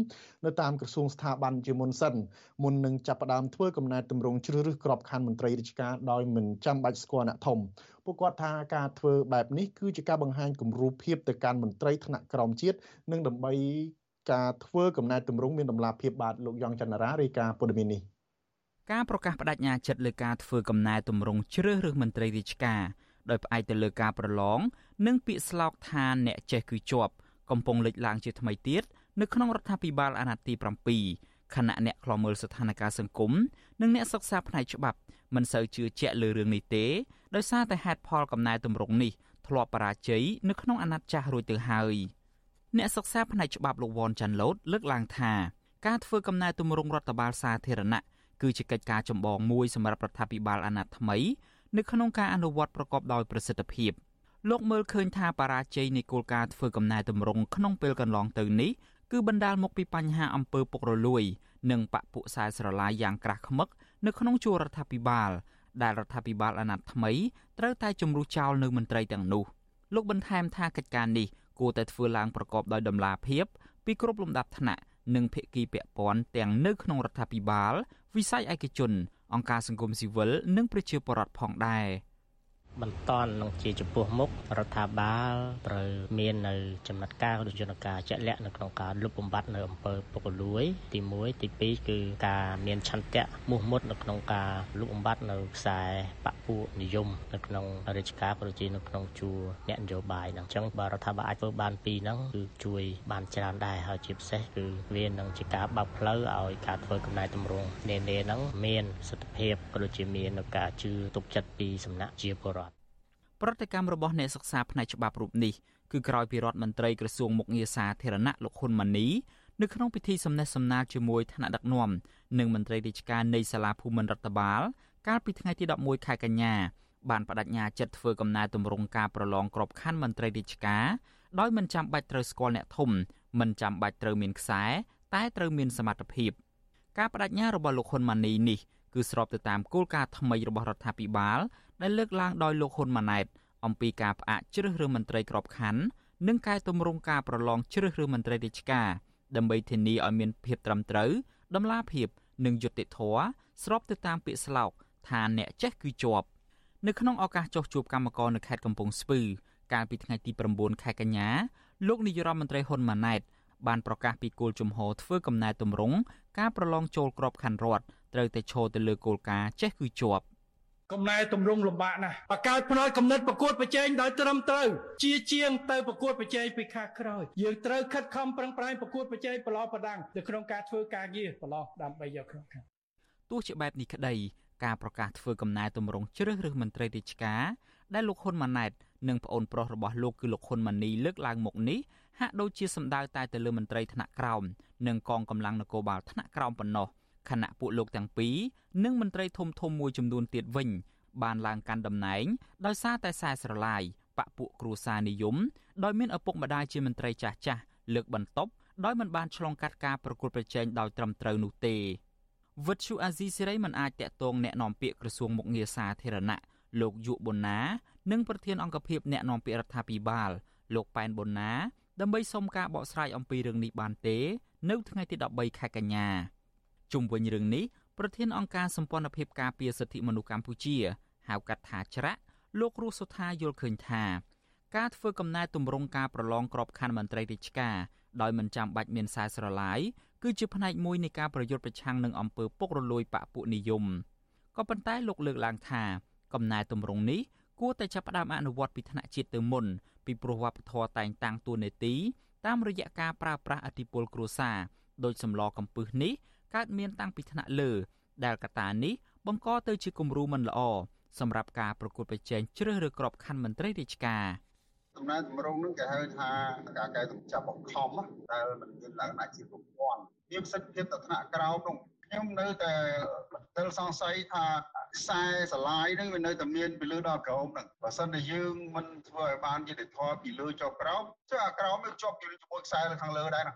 នៅតាមក្រសួងស្ថាប័នជាមុនសិនមុននឹងចាប់ផ្ដើមធ្វើកំណែតម្រង់ជ្រើសរើសក្របខ័ណ្ឌមន្ត្រីរាជការដោយមិនចាំបាច់ស្គាល់អ្នកធំពួកគាត់ថាការធ្វើបែបនេះគឺជាការបង្ហាញគំរូភាពទៅកាន់មន្ត្រីថ្នាក់ក្រោមជាតិនិងដើម្បី ការធ្វើកំណែតម្រង់មានដំណាភាពបាទលោកយ៉ងច័ន្ទរារាយការណ៍ព័ត៌មាននេះការប្រកាសបដិញ្ញាចិត្តលើការធ្វើកំណែតម្រង់ជ្រើសរើសមន្ត្រីរាជការដោយផ្អែកទៅលើការប្រឡងនិងពាក្យស្លោកថាអ្នកចេះគឺជាប់កំពុងលេចឡើងជាថ្មីទៀតនៅក្នុងរដ្ឋាភិបាលអាណត្តិទី7ខណៈអ្នកខ្លាំមើលស្ថានភាពសង្គមនិងអ្នកសិក្សាផ្នែកច្បាប់មិនសូវជឿជាក់លើរឿងនេះទេដោយសារតែហេតុផលកំណែតម្រង់នេះធ្លាប់បរាជ័យនៅក្នុងអាណត្តិចាស់រួចទៅហើយ អ្នកសិក្សាផ្នែកច្បាប់លោកវ៉ាន់ចាន់ឡូតលើកឡើងថាការធ្វើកំណែទម្រង់រដ្ឋបាលសាធារណៈគឺជាកិច្ចការចម្បងមួយសម្រាប់រដ្ឋាភិបាលអាណត្តិថ្មីនៅក្នុងការអនុវត្តប្រកបដោយប្រសិទ្ធភាពលោកមើលឃើញថាបរាជ័យនៃគោលការណ៍ធ្វើកំណែទម្រង់ក្នុងពេលកន្លងទៅនេះគឺបណ្ដាលមកពីបញ្ហាអំពើពុករលួយ និងបពុខ្សែស្រឡាយយ៉ាងក្រាស់ឃ្មឹកនៅក្នុងជួររដ្ឋាភិបាល ដែលរដ្ឋាភិបាលអាណត្តិថ្មីត្រូវតែជំរុះចោលនៅមន្ត្រីទាំងនោះលោកបន្ថែមថាកិច្ចការនេះ គួរតែធ្វើឡើងប្រកបដោយតម្លាភាពពីគ្រប់លំដាប់ថ្នាក់និងភាគីពាក់ព័ន្ធទាំងនៅក្នុងរដ្ឋាភិបាលវិស័យឯកជនអង្គការសង្គមស៊ីវិលនិងប្រជាពលរដ្ឋផងដែរ។ បន្ត នឹងជាចំពោះមុខរដ្ឋាភិបាលត្រូវមាននៅចំណាត់ការឬយន្តការជាក់លាក់នៅក្នុងការលុបបំបាត់នៅអំពើពុករលួយ ទី1ទី2គឺការមានឆន្ទៈមោះមុតនៅក្នុងការលុបបំបាត់នៅខ្សែបពុនិយមនៅក្នុងរាជការប្រជានៅក្នុងជួរអ្នកនយោបាយហ្នឹងអញ្ចឹងបើរដ្ឋាភិបាលអាចធ្វើបានពីរហ្នឹងគឺជួយបានច្រើនដែរហើយជាពិសេសគឺវានឹងជាការបើកផ្លូវឲ្យការធ្វើកំណែតម្រង់នានាហ្នឹងមានសិទ្ធិភាពក៏ដូចជាមានការជឿទុកចិត្តពីសំណាក់ជាពលរដ្ឋ ប្រតិកម្មរបស់អ្នកសិក្សាផ្នែកច្បាប់រូបនេះគឺក្រោយពីរដ្ឋមន្ត្រីក្រសួងមុខងារសាធារណៈលោកហ៊ុនម៉ាណីនៅក្នុងពិធីសំណេះសំណាលជាមួយថ្នាក់ដឹកនាំនិងមន្ត្រីរាជការនៃសាលាភូមិន្ទរដ្ឋបាល កាលពីថ្ងៃទី11ខែកញ្ញាបានបដិញ្ញាចិត្តធ្វើកំណែទម្រង់ការប្រឡងក្របខ័ណ្ឌមន្ត្រីរាជការដោយមិនចាំបាច់ត្រូវស្គាល់អ្នកធំមិនចាំបាច់ត្រូវមានខ្សែតែត្រូវមានសមត្ថភាពការបដិញ្ញារបស់លោកហ៊ុនម៉ាណីនេះគឺស្របទៅតាមគោលការណ៍ថ្មីរបស់រដ្ឋាភិបាល ដែលលើកឡើងដោយលោកហ៊ុនម៉ាណែតអំពីការផ្អាកជ្រើសរើសមន្ត្រីក្របខ័ណ្ឌនិងកែតម្រង់ការប្រឡងជ្រើសរើសមន្ត្រីរាជការដើម្បីធានាឲ្យមានភាពត្រឹមត្រូវតម្លាភាពនិងយុត្តិធម៌ស្របទៅតាមពាក្យស្លោកថាអ្នកចេះគឺជាប់នៅក្នុងឱកាសចុះជួបកម្មករនៅខេត្តកំពង់ស្ពឺកាលពីថ្ងៃទី9ខែកញ្ញាលោកនាយរដ្ឋមន្ត្រីហ៊ុនម៉ាណែតបានប្រកាសពីគោលជំហរធ្វើកំណែទម្រង់ការប្រឡងចូលក្របខ័ណ្ឌរដ្ឋត្រូវតែឈរទៅលើគោលការណ៍ចេះគឺជាប់ កំណែតម្រង់លំបាកណាស់បកកើតផ្នែកកំណត់ប្រកួតប្រជែងដោយត្រឹមត្រូវជាជាងទៅប្រកួតប្រជែងពីខាងក្រោយយើងត្រូវខិតខំប្រឹងប្រែងប្រកួតប្រជែងប្រឡងប្រដាំងនៅក្នុងការធ្វើការងារប្រឡងដើម្បីយកក្នុងខាងទោះជាបែបនេះក្តីការប្រកាសធ្វើកំណែតម្រង់ជ្រើសរើសមន្ត្រីរាជការដែលលោកហ៊ុនម៉ាណែតនិងប្អូនប្រុសរបស់លោកគឺលោកហ៊ុនម៉ាណីលើកឡើងមកនេះហាក់ដូចជាសម្ដៅតែទៅលើមន្ត្រីថ្នាក់ក្រោមនិងកងកម្លាំងនគរបាលថ្នាក់ក្រោមប៉ុណ្ណោះ ខណៈពួកលោកទាំងពីរនិងមន្ត្រីធំធំមួយចំនួនទៀតវិញបានឡើងកាន់តំណែងដោយសារតែខ្សែស្រឡាយបពពួកគ្រួសារនិយមដោយមានឪពុកម្ដាយជាមន្ត្រីចាស់ចាស់លើកបន្ទប់ដោយមិនបានឆ្លងកាត់ការប្រកួតប្រជែងដោយត្រឹមត្រូវនោះទេវិទ្យុអាស៊ីសេរីមិនអាចតាក់ទងแนะនាំពាក្យក្រសួងមុខងារសាធារណៈលោកយុប៊ុនណានិងប្រធានអង្គភិបแนะនាំពាក្យរដ្ឋាភិបាលលោកប៉ែនប៊ុនណាដើម្បីសុំការបកស្រាយអំពីរឿងនេះបានទេ នៅថ្ងៃទី13ខែកញ្ញា ជុំវិញរឿងនេះប្រធានអង្គការសម្ព័ន្ធភាពការពារសិទ្ធិមនុស្សកម្ពុជាហៅកាត់ថាច្រាក់លោករស់សុថាយល់ឃើញថាការធ្វើកំណែទម្រង់ការប្រឡងក្របខ័ណ្ឌមន្ត្រីរាជការដោយមិនចាំបាច់មានខ្សែស្រឡាយគឺជាផ្នែកមួយនៃការប្រយុទ្ធប្រឆាំងនឹងអំពើពុករលួយបកពួកនិយមក៏ប៉ុន្តែលោកលើកឡើងថាកំណែទម្រង់នេះគួរតែចាប់ផ្ដើមអនុវត្តពីថ្នាក់ជាតិទៅមុនពីព្រោះវប្បធម៌តែងតាំងតួនាទីតាមរយៈការប្រើប្រាស់អធិបុលគ្រួសារដោយសម្លកំពឹសនេះ កើតមានតាំងពីថ្នាក់លើ ដែលកត្តានេះបង្កទៅជាគំរូមិនល្អសម្រាប់ការប្រកួតប្រជែងជ្រើសរើសក្របខ័ណ្ឌមន្ត្រីរាជការដំណើរតម្រងនឹងគេហៅថាការកែតម្ចាប់បង្ខំដែលมันមានលក្ខណៈជាប្រព័ន្ធមានប្រសិទ្ធភាពទៅថ្នាក់ក្រោមនោះខ្ញុំនៅតែបន្ទិលសង្ស័យថាខ្សែស្រឡាយនឹងវានៅតែមានពីលើដល់ក្រោមហ្នឹងបើសិនតែយើងមិនធ្វើឲ្យបានយុត្តិធម៌ពីលើចុះក្រោមចុះអាក្រោមវាជាប់ជាមួយខ្សែនៅខាងលើដែរណា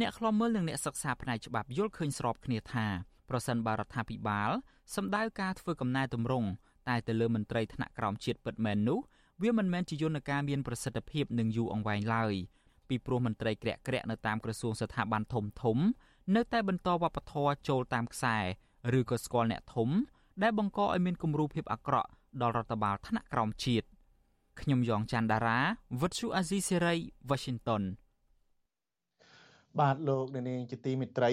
អ្នកខ្លំមើលនិងអ្នកសិក្សាផ្នែកច្បាប់យល់ឃើញស្របគ្នាថាប្រសិនបើរដ្ឋាភិបាលសម្ដៅការធ្វើកំណែទម្រង់តែទៅលើមន្ត្រីថ្នាក់ក្រោមជាតិពិតមែននោះវាមិនមែនជាយន្តការមានប្រសិទ្ធភាពនឹងយូរអង្វែងឡើយពីព្រោះមន្ត្រីក្រាក់ក្រាក់នៅតាមក្រសួងស្ថាប័នធំធំ នៅតែបន្តវប្បធម៌ចូលតាមខ្សែឬក៏ស្គាល់អ្នកធំ ដែលបង្កឲ្យមានគំរូភាពអាក្រក់ដល់រដ្ឋបាលថ្នាក់ក្រោមជាតិខ្ញុំយ៉ងច័ន្ទដារាវិទ្យុអាស៊ីសេរី Washington បាទលោកអ្នកនាងជាទីមេត្រី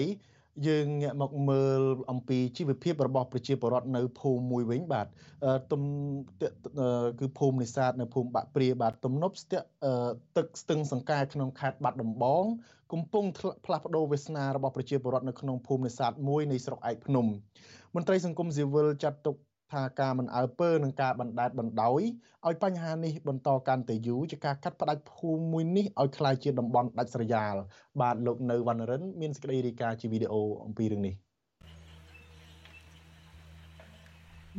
យើងងាកមកមើលអំពីជីវភាពរបស់ប្រជាពលរដ្ឋនៅភូមិមួយវិញបាទទំគឺភូមិនេសាទនៅភូមិបាក់ព្រាបាទទំនប់ស្ទាក់ទឹកស្ទឹងសង្កែក្នុងខេត្តបាត់ដំបងកំពុងផ្លាស់ប្ដូរវាសនារបស់ប្រជាពលរដ្ឋនៅក្នុងភូមិនេសាទមួយនៃស្រុកឯកភ្នំមន្ត្រីសង្គមស៊ីវិលចាត់ទុក ថាការមិនអើពើនឹងការបណ្ដេតបណ្ដោយឲ្យបញ្ហានេះបន្តកាន់តែយូរជាការកាត់ផ្ដាច់ភូមិមួយនេះឲ្យคล้ายជាតំបន់ដាច់ស្រយាលបាទលោកនៅវណ្ណរិន មានសេចក្តីរាយការណ៍ជាវីដេអូអំពីរឿងនេះ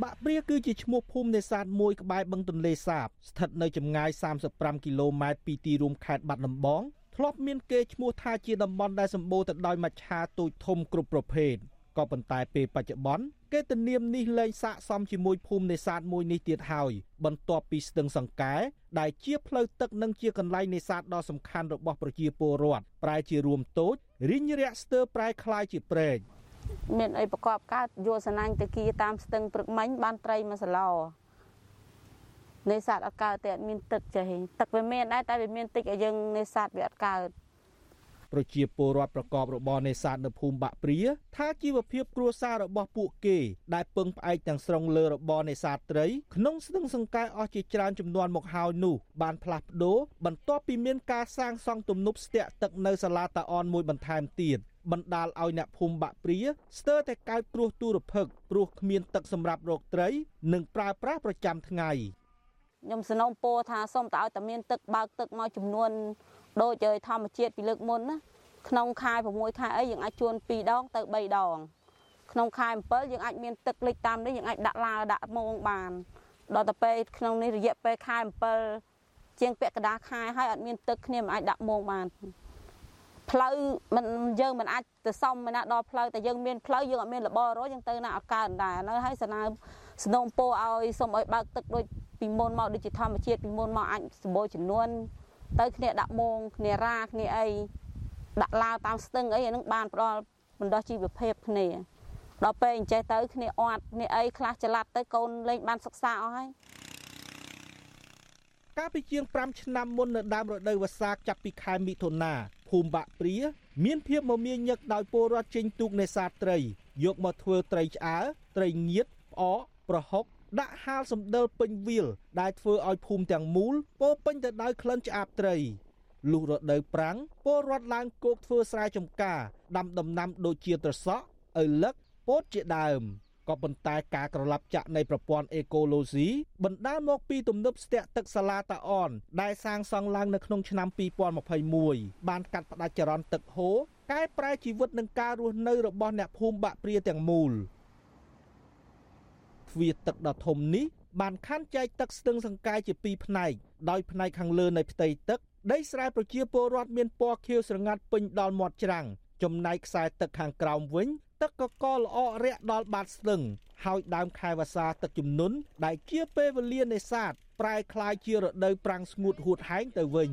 បាក់ព្រាគឺជាឈ្មោះភូមិនេសាទមួយក្បែរបឹងទន្លេសាបស្ថិតនៅចម្ងាយ35គីឡូម៉ែត្រពីទីរួមខេត្តបាត់ដំបងធ្លាប់មានគេឈ្មោះថាជាតំបន់ដែលសម្បូរទៅដោយមច្ឆាទូចធំគ្រប់ប្រភេទ ក៏ប៉ុន្តែពេលបច្ចុប្បន្នគេទនាមនេះលែងស័កសមជាមួយភូមិនេសាទមួយនេះទៀតហើយបន្ទាប់ពីស្ទឹងសង្កែដែលជាផ្លូវទឹកនិងជាកន្លែងនេសាទដ៏សំខាន់របស់ប្រជាពលរដ្ឋប្រែជារួមតូចរិញរាក់ស្ទើរប្រែคล้ายជាព្រែកមានអីប្រកបកើតយោសនាញទៅគីតាមស្ទឹងព្រឹកមិញបានត្រីមួយសឡោនេសាទអត់កើតតែអត់មានទឹកចេះទឹកវាមានដែរតែវាមានតិចឲ្យយើងនេសាទវាអត់កើត ប្រជាពលរដ្ឋប្រកបរបរនេសាទនៅភូមិបាក់ព្រាថាជីវភាពគ្រួសាររបស់ពួកគេដែលពឹងផ្អែកទាំងស្រុងលើរបរនេសាទត្រីក្នុងស្ទឹងសង្កែអស់ជាច្រើនចំនួនមកហើយនោះបានផ្លាស់ប្ដូរបន្ទាប់ពីមានការសាងសង់ទំនប់ស្ទាក់ទឹកនៅសាលាតាអនមួយបន្ថែមទៀតបណ្ដាលឲ្យអ្នកភូមិបាក់ព្រាស្ទើរតែកើតគ្រោះទូរភឹកព្រោះគ្មានទឹកសម្រាប់រកត្រី និងប្រើប្រាស់ប្រចាំថ្ងៃខ្ញុំសនំពោថាសូមតើឲ្យតែមានទឹកបើកទឹកមកចំនួន ដូចធម្មជាតិពីលើកមុនណាក្នុងខែ6ខែអីយើងអាចជួន2ដងទៅ3ដងក្នុងខែ7យើងអាចមានទឹកលិចតាមនេះយើងអាចដាក់ឡាដាក់មងបានដល់ទៅពេលក្នុងនេះរយៈពេលខែ7ជាងពាក់កណ្ដាលខែហើយអត់មានទឹកគ្នាមិនអាចដាក់មងបានផ្លូវមិនយើងមិនអាចទៅសំមិនណាដល់ផ្លូវតែយើងមានផ្លូវយើងអត់មានរបររយើងទៅណាអត់កើតដែរនៅហើយសើសនំពោឲ្យសុំឲ្យបើកទឹកដូចពីមុនមកដូចជាធម្មជាតិពីមុនមកអាចសម្បូរចំនួន ទៅគ្នាដាក់មងគ្នារាគ្នាអីដាក់ឡាវតាមស្ទឹងអីអានឹងបានផ្ដល់បណ្ដោះជីវភាពគ្នាដល់ពេលអញ្ចេះទៅគ្នាអត់គ្នាអីខ្លះចល័តទៅកូនលេងបានសិក្សាអស់ហើយកាលពីជាង5ឆ្នាំមុននៅដើមរដូវវស្សាចាប់ពីខែមិថុនាភូមិបាក់ព្រា មានភាពមមាញឹកដោយពលរដ្ឋចេញទូកនេសាទត្រីយកមកធ្វើត្រីឆ្អើត្រីងៀតផ្អកប្រហុក ដាក់ហាលសំដិលពេញវាល ដែលធ្វើឲ្យភូមិទាំងមូលពោពេញទៅដោយក្លិនឆ្អាបត្រីលុះរដូវប្រាំងពលរដ្ឋឡើងគោកធ្វើស្រែចម្ការដាំដំណាំដូចជាត្រសក់ឪឡឹកពោតជាដើមក៏ប៉ុន្តែការក្រឡាប់ចាក់នៃប្រព័ន្ធអេកូឡូស៊ីបណ្ដាលមកពីទំនប់ស្ទាក់ទឹកសាឡាតាអន ដែលសាងសង់ឡើងនៅក្នុងឆ្នាំ2021បានកាត់ផ្ដាច់ចរន្តទឹកហូរកែប្រែជីវិតនិងការរស់នៅរបស់អ្នកភូមិបាក់ព្រាទាំងមូល ទ្វារទឹកដ៏ធំនេះបានខណ្ឌចែកទឹកស្ទឹងសង្កែជាពីរផ្នែកដោយផ្នែកខាងលើនៃផ្ទៃទឹកដីស្រែប្រជាពលរដ្ឋមានពណ៌ខៀវស្រងាត់ពេញដល់មាត់ច្រាំងចំណែកខ្សែទឹកខាងក្រោមវិញទឹកកកល្អអរាក់ដល់បាតស្ទឹងហើយដើមខែវស្សាទឹកជំនន់ដែលជាពេលវេលានេសាទប្រែคล้ายជារដូវប្រាំងស្ងួតហួតហែងទៅវិញ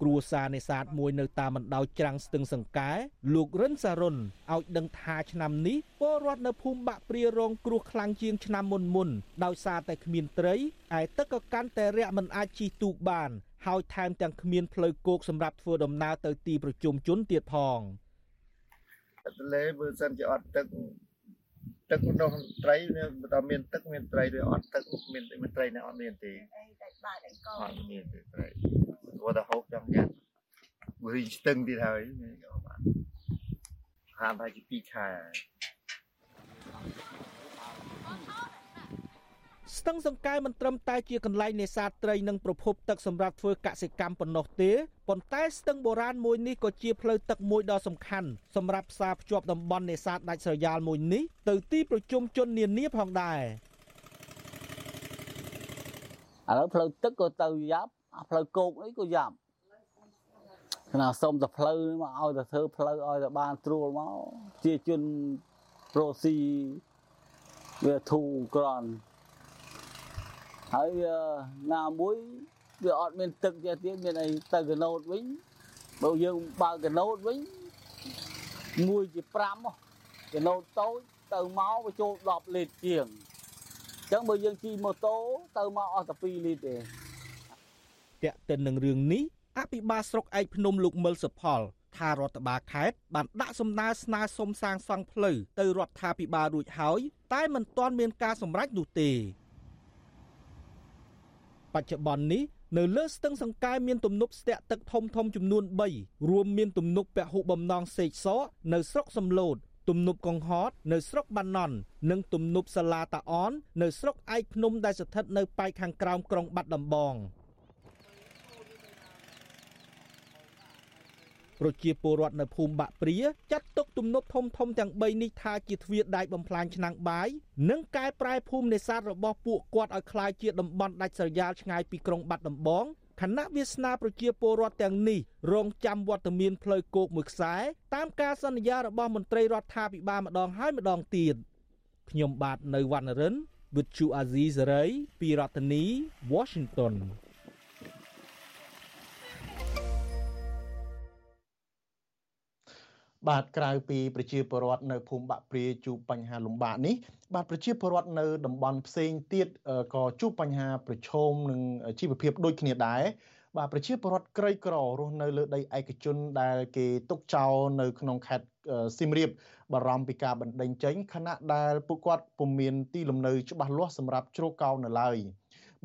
គ្រួសារនេសាទមួយនៅតាមបណ្ដោយច្រាំងស្ទឹងសង្កែលោករិនសារុនឲ្យដឹងថាឆ្នាំនេះពលរដ្ឋនៅភូមិបាក់ព្រារងគ្រោះខ្លាំងជាងឆ្នាំមុនមុនដោយសារតែគ្មានត្រីឯទឹកក៏កាន់តែរាក់មិនអាចជិះទូកបានហើយថែមទាំងគ្មានផ្លូវគោកសម្រាប់ធ្វើដំណើរទៅទីប្រជុំជនទៀតផងទន្លេបើសិនជាអត់ទឹក ទឹកនោះត្រីបើមានទឹកមានត្រីឬអត់ទឹកមានមានត្រីណាអត់មានទេអីតែបាច់អង្គអត់មានទេត្រីគាត់ទៅហូបចង់យ៉ាងវិញស្ទឹងទៀតហើយហាមហើយពី2ខែ ស្ទឹងសង្កែមិនត្រឹមតែជាកន្លែងនេសាទត្រីនិងប្រភពទឹកសម្រាប់ធ្វើកសិកម្មប៉ុណ្ណោះទេប៉ុន្តែស្ទឹងបុរាណមួយនេះក៏ជាផ្លូវទឹកមួយដ៏សំខាន់សម្រាប់ផ្សារភ្ជាប់តំបន់នេសាទដាច់ស្រយាលមួយនេះទៅទីប្រជុំជននានាផងដែរឥឡូវផ្លូវទឹកក៏ទៅយ៉ាប់ផ្លូវគោកនេះក៏យ៉ាប់ណាសុំតែផ្លូវមកឲ្យតែធ្វើផ្លូវឲ្យតែបានត្រួលមកជាជនរស់ស៊ីវាធូរក្រន់ ហើយណាមួយវាអត់មានទឹកទៀតទៀតមានអីទៅកណូតវិញបើយើងបើកណូតវិញមួយជា5កណូតតូចទៅមកវាចូល10លីត្រជាងអញ្ចឹងបើយើងជិះម៉ូតូទៅមកអស់តែ2លីត្រទេតាក់ទិននឹងរឿងនេះអភិបាលស្រុកឯកភ្នំលោកមិលសុផលថារដ្ឋបាលខេត្តបានដាក់សំណើស្នើសុំសាងសង់ផ្លូវទៅរដ្ឋាភិបាលរួចហើយតែមិនទាន់មានការសម្រេចនោះទេ បច្ចុប្បន្ននេះនៅលើស្ទឹងសង្កែមានទំនប់ស្ទាក់ទឹកធំធំចំនួន3រួមមានទំនប់ពហុបំណងសេកសកនៅស្រុកសំឡូតទំនប់កង្ហតនៅស្រុកបាណន់និងទំនប់សាឡាតាអននៅស្រុកឯកភ្នំដែលស្ថិតនៅប៉ែកខាងក្រោមក្រុងបាត់ដំបង។ ប្រជាពលរដ្ឋនៅភូមិបាក់ព្រាចាត់ទុកទំនប់ធំធំទាំង3នេះថាជាទ្វារដែកបំផ្លាញឆ្នាំងបាយនិងកែប្រែភូមិនេសាទរបស់ពួកគាត់ឲ្យคล้ายជាតំបន់ដាច់ស្រយាលឆ្ងាយពីក្រុងបាត់ដំបងគណៈវាសនាប្រជាពលរដ្ឋទាំងនេះរងចាំវត្តមានផ្លូវគោកមួយខ្សែតាមការសន្យារបស់មន្ត្រីរដ្ឋាភិបាលម្ដងហើយម្ដងទៀតខ្ញុំបាទនៅវណ្ណរិន with Chu Azizi Saray ពីរដ្ឋធានី Washington បាទក្រៅពីប្រជាពលរដ្ឋនៅភូមិបាក់ព្រាជួបបញ្ហាលំបាកនេះបាទប្រជាពលរដ្ឋនៅតំបន់ផ្សេងទៀតក៏ជួបបញ្ហាប្រឈមនឹងជីវភាពដូចគ្នាដែរបាទប្រជាពលរដ្ឋក្រីក្ររស់នៅលើដីឯកជនដែលគេទុកចោលនៅក្នុងខេត្តសៀមរាបបារម្ភពីការបណ្តេញចេញខណៈដែលពួកគាត់ពុំមានទីលំនៅច្បាស់លាស់សម្រាប់ជ្រកកោននៅឡើយ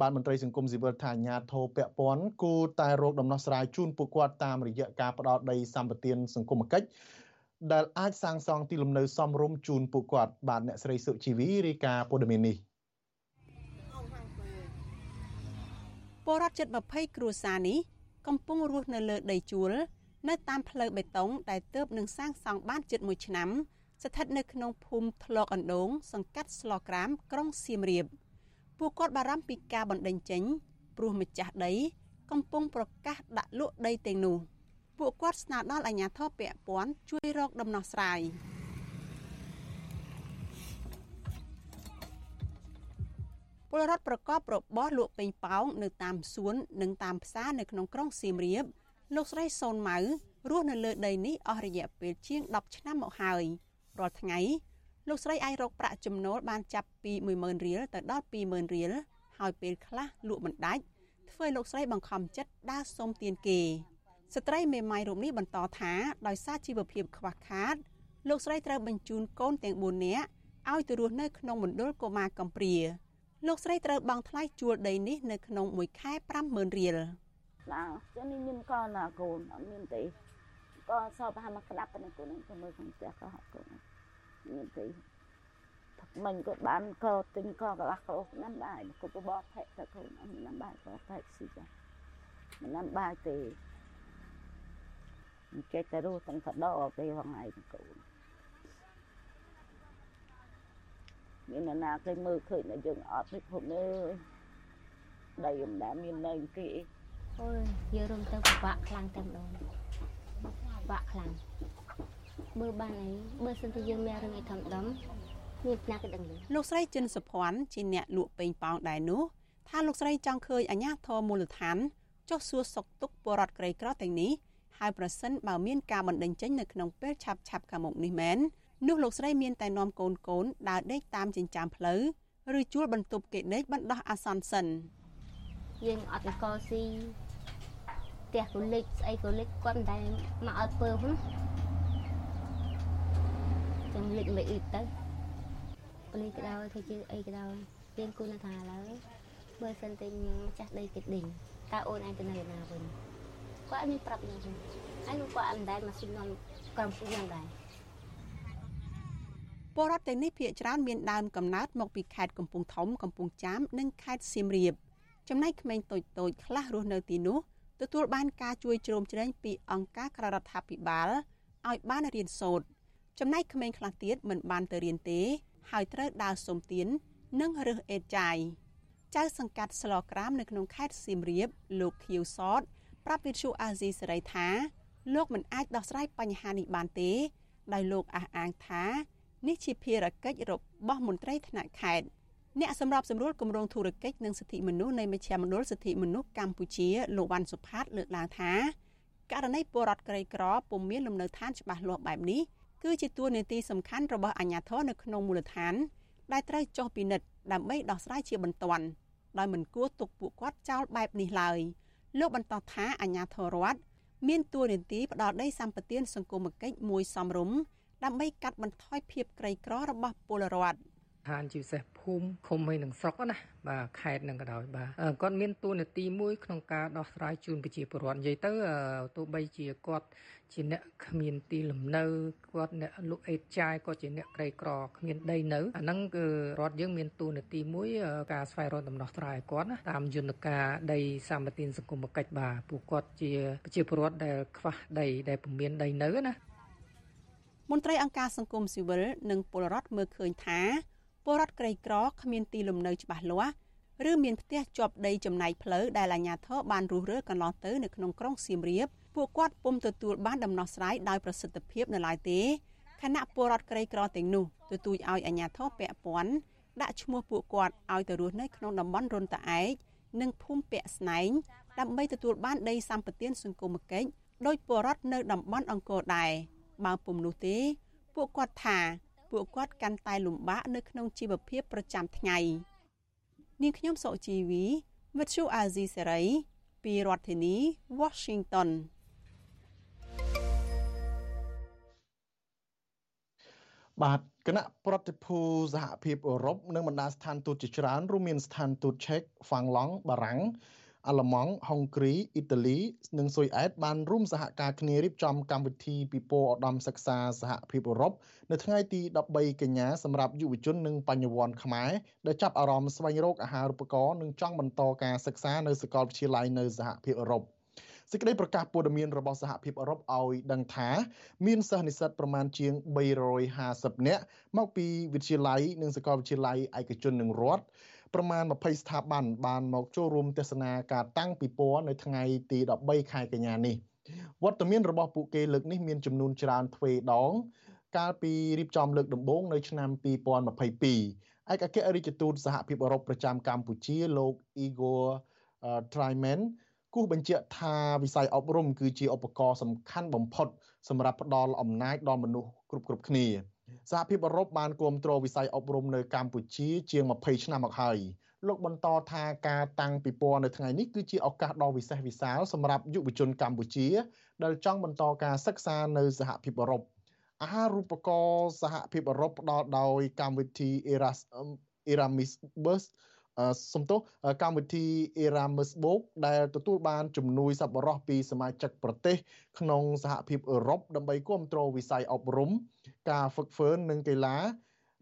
បាទមន្ត្រីសង្គមស៊ីវិលថាអាញាធរពពាន់គូតែរោគដំណោះស្រាយជូនពួកគាត់តាមរយៈការផ្ដោតដីសម្បត្តិសង្គមគិច្ច ដែលអាចសាងសង់ទីលំនៅសមរម្យជូនពួកគាត់បាទអ្នកស្រីសុជីវីរាយការណ៍ព័ត៌មាននេះពលរដ្ឋជិត20គ្រួសារនេះកំពុងរស់នៅលើដីជួល នៅតាមផ្លូវបេតុងដែលទើបនឹងសាងសង់បានជិត1ឆ្នាំ ស្ថិតនៅក្នុងភូមិធ្លកអណ្ដូងសង្កាត់ស្លក្រាមក្រុងសៀមរាបពួកគាត់បារម្ភពីការបណ្តេញចេញព្រោះម្ចាស់ដី កំពុងប្រកាសដាក់លក់ដីទាំងនោះ។ ពួកគាត់ស្នើដល់អាជ្ញាធរពាក់ព័ន្ធជួយរកដំណោះស្រាយពលរដ្ឋប្រកបរបរលក់ពេញប៉ោងនៅតាមសួននិងតាមផ្សារនៅក្នុងក្រុងសៀមរាប លោកស្រីសូនម៉ៅរស់នៅលើដីនេះអស់រយៈពេលជាង10ឆ្នាំមកហើយរាល់ថ្ងៃលោកស្រីអាចរកប្រាក់ចំណូលបានចាប់ពី10000រៀលទៅដល់20000រៀលហើយពេលខ្លះលក់មិនដាច់ធ្វើលោកស្រីបង្ខំចិត្តដើរសុំទានគេ ស្ត្រីមេម៉ាយរូបនេះបន្តថាដោយសារជីវភាពខ្វះខាតលោកស្រីត្រូវបញ្ជូនកូនទាំង4នាក់ឲ្យទៅរស់នៅក្នុងមណ្ឌលកុមារកំព្រាលោកស្រីត្រូវបង់ថ្លៃជួលដីនេះនៅក្នុងមួយខែ50000រៀលណាចឹងនេះមានកូនណាកូនអត់មានទេក៏សោបហាមកក្តាប់នេះកូនទៅមើលក្នុងផ្ទះក៏ហត់កូនមានទេមិញគាត់បានក៏ទិញក៏កន្លះគោណាំបាយគាត់បបផែកទៅកូនអត់ណាំបាយក៏ផែកស៊ីចាមិនណាំបាយទេ ចេះតែរស់ទាំងកដោទេហងៃកូនមានអ្នកណាគេមើលឃើញតែយើងអត់នេះពុកអើយដីមិនដែលមាននៅគេអូយយើងរំទៅពិបាកខ្លាំងតែម្ដងពិបាកខ្លាំងបើបានអីបើសិនជាយើងមានរឿងអីធំដុំមានផ្នែកគេដឹងលោកស្រីចិនសុភ័ណ្ឌជាអ្នកលក់ពេញប៉ោងដែរនោះថាលោកស្រីចង់ឃើញអាជ្ញាធរមូលដ្ឋានចុះសួរសុខទុក្ខពលរដ្ឋក្រីក្រទាំងនេះ ហើយប្រសិនបើមានការបណ្តេញចេញនៅក្នុងពេលឆាប់ឆាប់ខាងមុខនេះមែននោះលោកស្រីមានតែនាំកូនកូនដើរដេកតាមចិញ្ចើមផ្លូវឬជួលបន្ទប់គេដេកបណ្ដោះអាសន្នសិនយើងអត់កស៊ីផ្ទះកូលិចស្អីកូលិចគាត់មិនដែលមកឲ្យពើហ្នឹងចាំលិចមិនអ៊ីទៅពលីក្តៅធ្វើជាអីក្តៅមានគូនថាឡើយបើសិនតែម្ចាស់ដីគេដេញតើអូនឯងទៅនៅណាវិញ គាត់អត់មានប្រាប់យ៉ាងទេហើយគាត់អត់ដែលមកស៊ីនាំក្រុមពួកយ៉ាងដែរពលរដ្ឋទាំងនេះភាគច្រើនមានដើមកំណើតមកពីខេត្តកំពង់ធំកំពង់ចាម និងខេត្តសៀមរាប ចំណែកក្មេងតូចតូចខ្លះរស់នៅទីនោះទទួលបានការជួយជ្រោមជ្រែងពីអង្គការក្រៅរដ្ឋាភិបាលឲ្យបានរៀនសូត្រចំណែកក្មេងខ្លះទៀតមិនបានទៅរៀនទេ ហើយត្រូវដើរសុំទាន និងរើសអេតចាយចៅសង្កាត់ស្លក្រាមនៅក្នុងខេត្តសៀមរាបលោកខៀវសត ប្រាប់វិទ្យុអាស៊ីសេរីថាលោកមិនអាចដោះស្រាយបញ្ហានេះបានទេដោយលោកអះអាងថានេះជាភារកិច្ចរបស់មន្ត្រីថ្នាក់ខេត្តអ្នកសម្របសម្រួលគម្រោងធុរកិច្ចនិងសិទ្ធិមនុស្សនៃមជ្ឈមណ្ឌលសិទ្ធិមនុស្សកម្ពុជាលោកវ៉ាន់សុផាតលើកឡើងថាករណីពលរដ្ឋក្រីក្រពុំមានលំនៅឋានច្បាស់លាស់បែបនេះគឺជាតួនាទីសំខាន់របស់អាជ្ញាធរនៅក្នុងមូលដ្ឋាន ដែលត្រូវចុះពិនិត្យដើម្បីដោះស្រាយជាបន្ទាន់ដោយមិនគួរទុកពួកគាត់ចោលបែបនេះឡើយ លោកបន្តថាអាជ្ញាធររដ្ឋមានតួនាទីផ្ដល់ដីសម្បត្តិសង្គមគិច្ចមួយសំរុំដើម្បីកាត់បន្ថយភាពក្រីក្ររបស់ពលរដ្ឋ ឋានជាពិសេសភូមិឃុំហើយនឹងស្រុកណាបាទខេត្តនឹងក៏ដោយបាទគាត់មានតួនាទីមួយក្នុងការដោះស្រាយជូនប្រជាពលរដ្ឋនិយាយទៅទោះបីជាគាត់ជាអ្នកគ្មានទីលំនៅគាត់អ្នកលក់អេតចាយគាត់ជាអ្នកក្រីក្រគ្មានដីនៅអាហ្នឹងគឺរដ្ឋយើងមានតួនាទីមួយការស្វែងរកដំណោះស្រាយគាត់ណាតាមយន្តការដីសម្បត្តិសង្គមគិច្ចបាទពួកគាត់ជាប្រជាពលរដ្ឋដែលខ្វះដីដែលពុំមានដីនៅណាមន្ត្រីអង្គការសង្គមស៊ីវិលនិងពលរដ្ឋមើលឃើញថា ពលរដ្ឋក្រីក្រគ្មានទីលំនៅច្បាស់លាស់ឬមានផ្ទះជាប់ដីចំណាយផ្លូវដែលអាជ្ញាធរបានរុះរើកន្លងទៅនៅក្នុងក្រុងសៀមរាបពួកគាត់ពុំទទួលបានដំណោះស្រាយដោយប្រសិទ្ធភាពនៅឡើយទេខណៈពលរដ្ឋក្រីក្រទាំងនោះទទូចឲ្យអាជ្ញាធរពាក់ព័ន្ធដាក់ឈ្មោះពួកគាត់ឲ្យទៅរស់នៅក្នុងតំបន់រុនតាឯកនិងភូមិពាក់ស្នែងដើម្បីទទួលបានដីសម្បត្តិសង្គមគិច្ចដោយពលរដ្ឋនៅតំបន់អង្គរដែរបើពុំនោះទេ ពួកគាត់ថា ពួកគាត់កាន់តែលំបាកនៅក្នុងជីវភាពប្រចាំថ្ងៃនាងខ្ញុំសុជីវីវិទ្យុអាស៊ីសេរីពីរដ្ឋធានី Washington បាទគណៈប្រតិភូសហភាពអឺរ៉ុបនិងបណ្ដាស្ថានទូតជាច្រើនរួមមានស្ថានទូតឆែកហ្វាំងឡង់បារាំង អាល្លឺម៉ង់ហុងគ្រីអ៊ីតាលីនិងស៊ុយអែតបានរួមសហការគ្នារៀបចំកម្មវិធីពិព័រណ៍ឧត្តមសិក្សាសហភាពអឺរ៉ុបនៅថ្ងៃទី13កញ្ញាសម្រាប់យុវជននិងបញ្ញវន្តខ្មែរដែលចាប់អារម្មណ៍ស្វែងរកអាហារូបករណ៍និងចង់បន្តការសិក្សានៅសាកលវិទ្យាល័យនៅសហភាពអឺរ៉ុបសេចក្តីប្រកាសព័ត៌មានរបស់សហភាពអឺរ៉ុបឲ្យដឹងថាមានសិស្សនិស្សិតប្រមាណជាង350នាក់មកពីវិទ្យាល័យនិងសាកលវិទ្យាល័យឯកជននិងរដ្ឋ ប្រមាណ20ស្ថាប័នបានមកចូលរួមទស្សនាការតាំងពិព័រណ៍នៅថ្ងៃទី13ខែកញ្ញានេះវត្តមានរបស់ពួកគេលើកនេះមានចំនួនច្រើនទ្វេដង កាលពីរៀបចំលើកដំបូងនៅឆ្នាំ2022ឯកអគ្គរដ្ឋទូតសហភាពអឺរ៉ុបប្រចាំកម្ពុជាលោក Igor Tryman គូសបញ្ជាក់ថាវិស័យអប់រំគឺជាឧបករណ៍សំខាន់បំផុតសម្រាប់ផ្ដល់អំណាចដល់មនុស្សគ្រប់គ្រប់គ្នា សហភាពអឺរ៉ុបបានគ្រប់គ្រងវិស័យអប់រំនៅកម្ពុជាជាង20ឆ្នាំមកហើយលោកបន្តថាការតាំងពិព័រណ៍នៅថ្ងៃនេះគឺជាឱកាសដ៏វិសេសវិសាលសម្រាប់យុវជនកម្ពុជា ដែលចង់បន្តការសិក្សានៅសហភាពអឺរ៉ុបអាហារូបករណ៍សហភាពអឺរ៉ុបផ្ដល់ដោយកម្មវិធី Erasmus Erasmus Bus សំទោសកម្មវិធី Erasmus Book ដែលទទួលបានជំនួយសប្បុរសពីសមាជិកប្រទេសក្នុងសហភាពអឺរ៉ុបដើម្បីគ្រប់គ្រងវិស័យអប់រំ ការហ្វឹកហ្វឺននិងកីឡា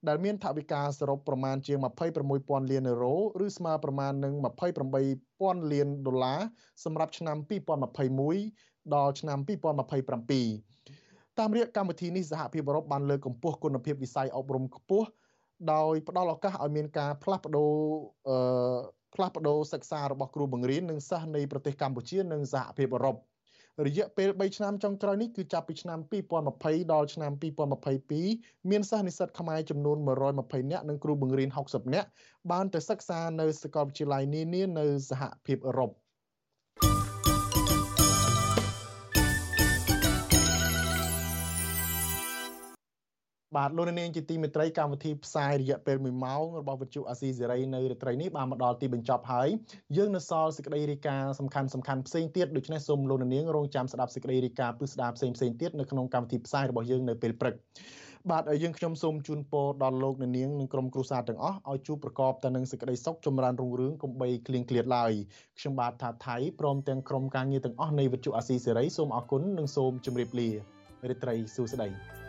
ដែលមានថវិកាសរុបប្រមាណជាង26,000លានអឺរ៉ូឬស្មើប្រមាណនឹង28,000លានដុល្លារសម្រាប់ឆ្នាំ2021ដល់ឆ្នាំ2027តាមរយៈកម្មវិធីនេះសហភាពអឺរ៉ុបបានលើកកម្ពស់គុណភាពវិស័យអប់រំខ្ពស់ ដោយផ្ដល់ឱកាសឲ្យមានការផ្លាស់ប្ដូរអឺផ្លាស់ប្ដូរសិក្សារបស់គ្រូបង្រៀននិងសិស្សនៃប្រទេសកម្ពុជានិងសហភាពអឺរ៉ុបរយៈពេល3ឆ្នាំចុងក្រោយនេះគឺចាប់ពីឆ្នាំ2020ដល់ឆ្នាំ2022មានសិស្សនិស្សិតខ្មែរចំនួន120នាក់និងគ្រូបង្រៀន60នាក់បានទៅសិក្សានៅសាកលវិទ្យាល័យនានានៅសហភាពអឺរ៉ុប បាទលោកនាងជាទីមេត្រីកម្មវិធីផ្សាយរយៈពេល1ម៉ោងរបស់វិទ្យុអាស៊ីសេរីនៅរាត្រីនេះបានមកដល់ទីបញ្ចប់ហើយយើងនៅសល់សេចក្តីរាយការណ៍សំខាន់សំខាន់ផ្សេងទៀតដូច្នេះសូមលោកនាងរងចាំស្ដាប់សេចក្តីរាយការណ៍ពិស្ដារផ្សេងផ្សេងទៀតនៅក្នុងកម្មវិធីផ្សាយរបស់យើងនៅពេលព្រឹកបាទយើងខ្ញុំសូមជូនពរដល់លោកនាងនិងក្រុមគ្រួសារទាំងអស់ឲ្យជួបប្រកបតែនឹងសេចក្តីសុខចម្រើនរុងរឿងកុំបីឃ្លៀងឃ្លាតឡើយខ្ញុំបាទថាថៃព្រមទាំងក្រុមការងារទាំងអស់នៃវិទ្យុអាស៊ីសេរីសូមអរគុណនិងសូមជម្រាបលារាត្រីសួស្តី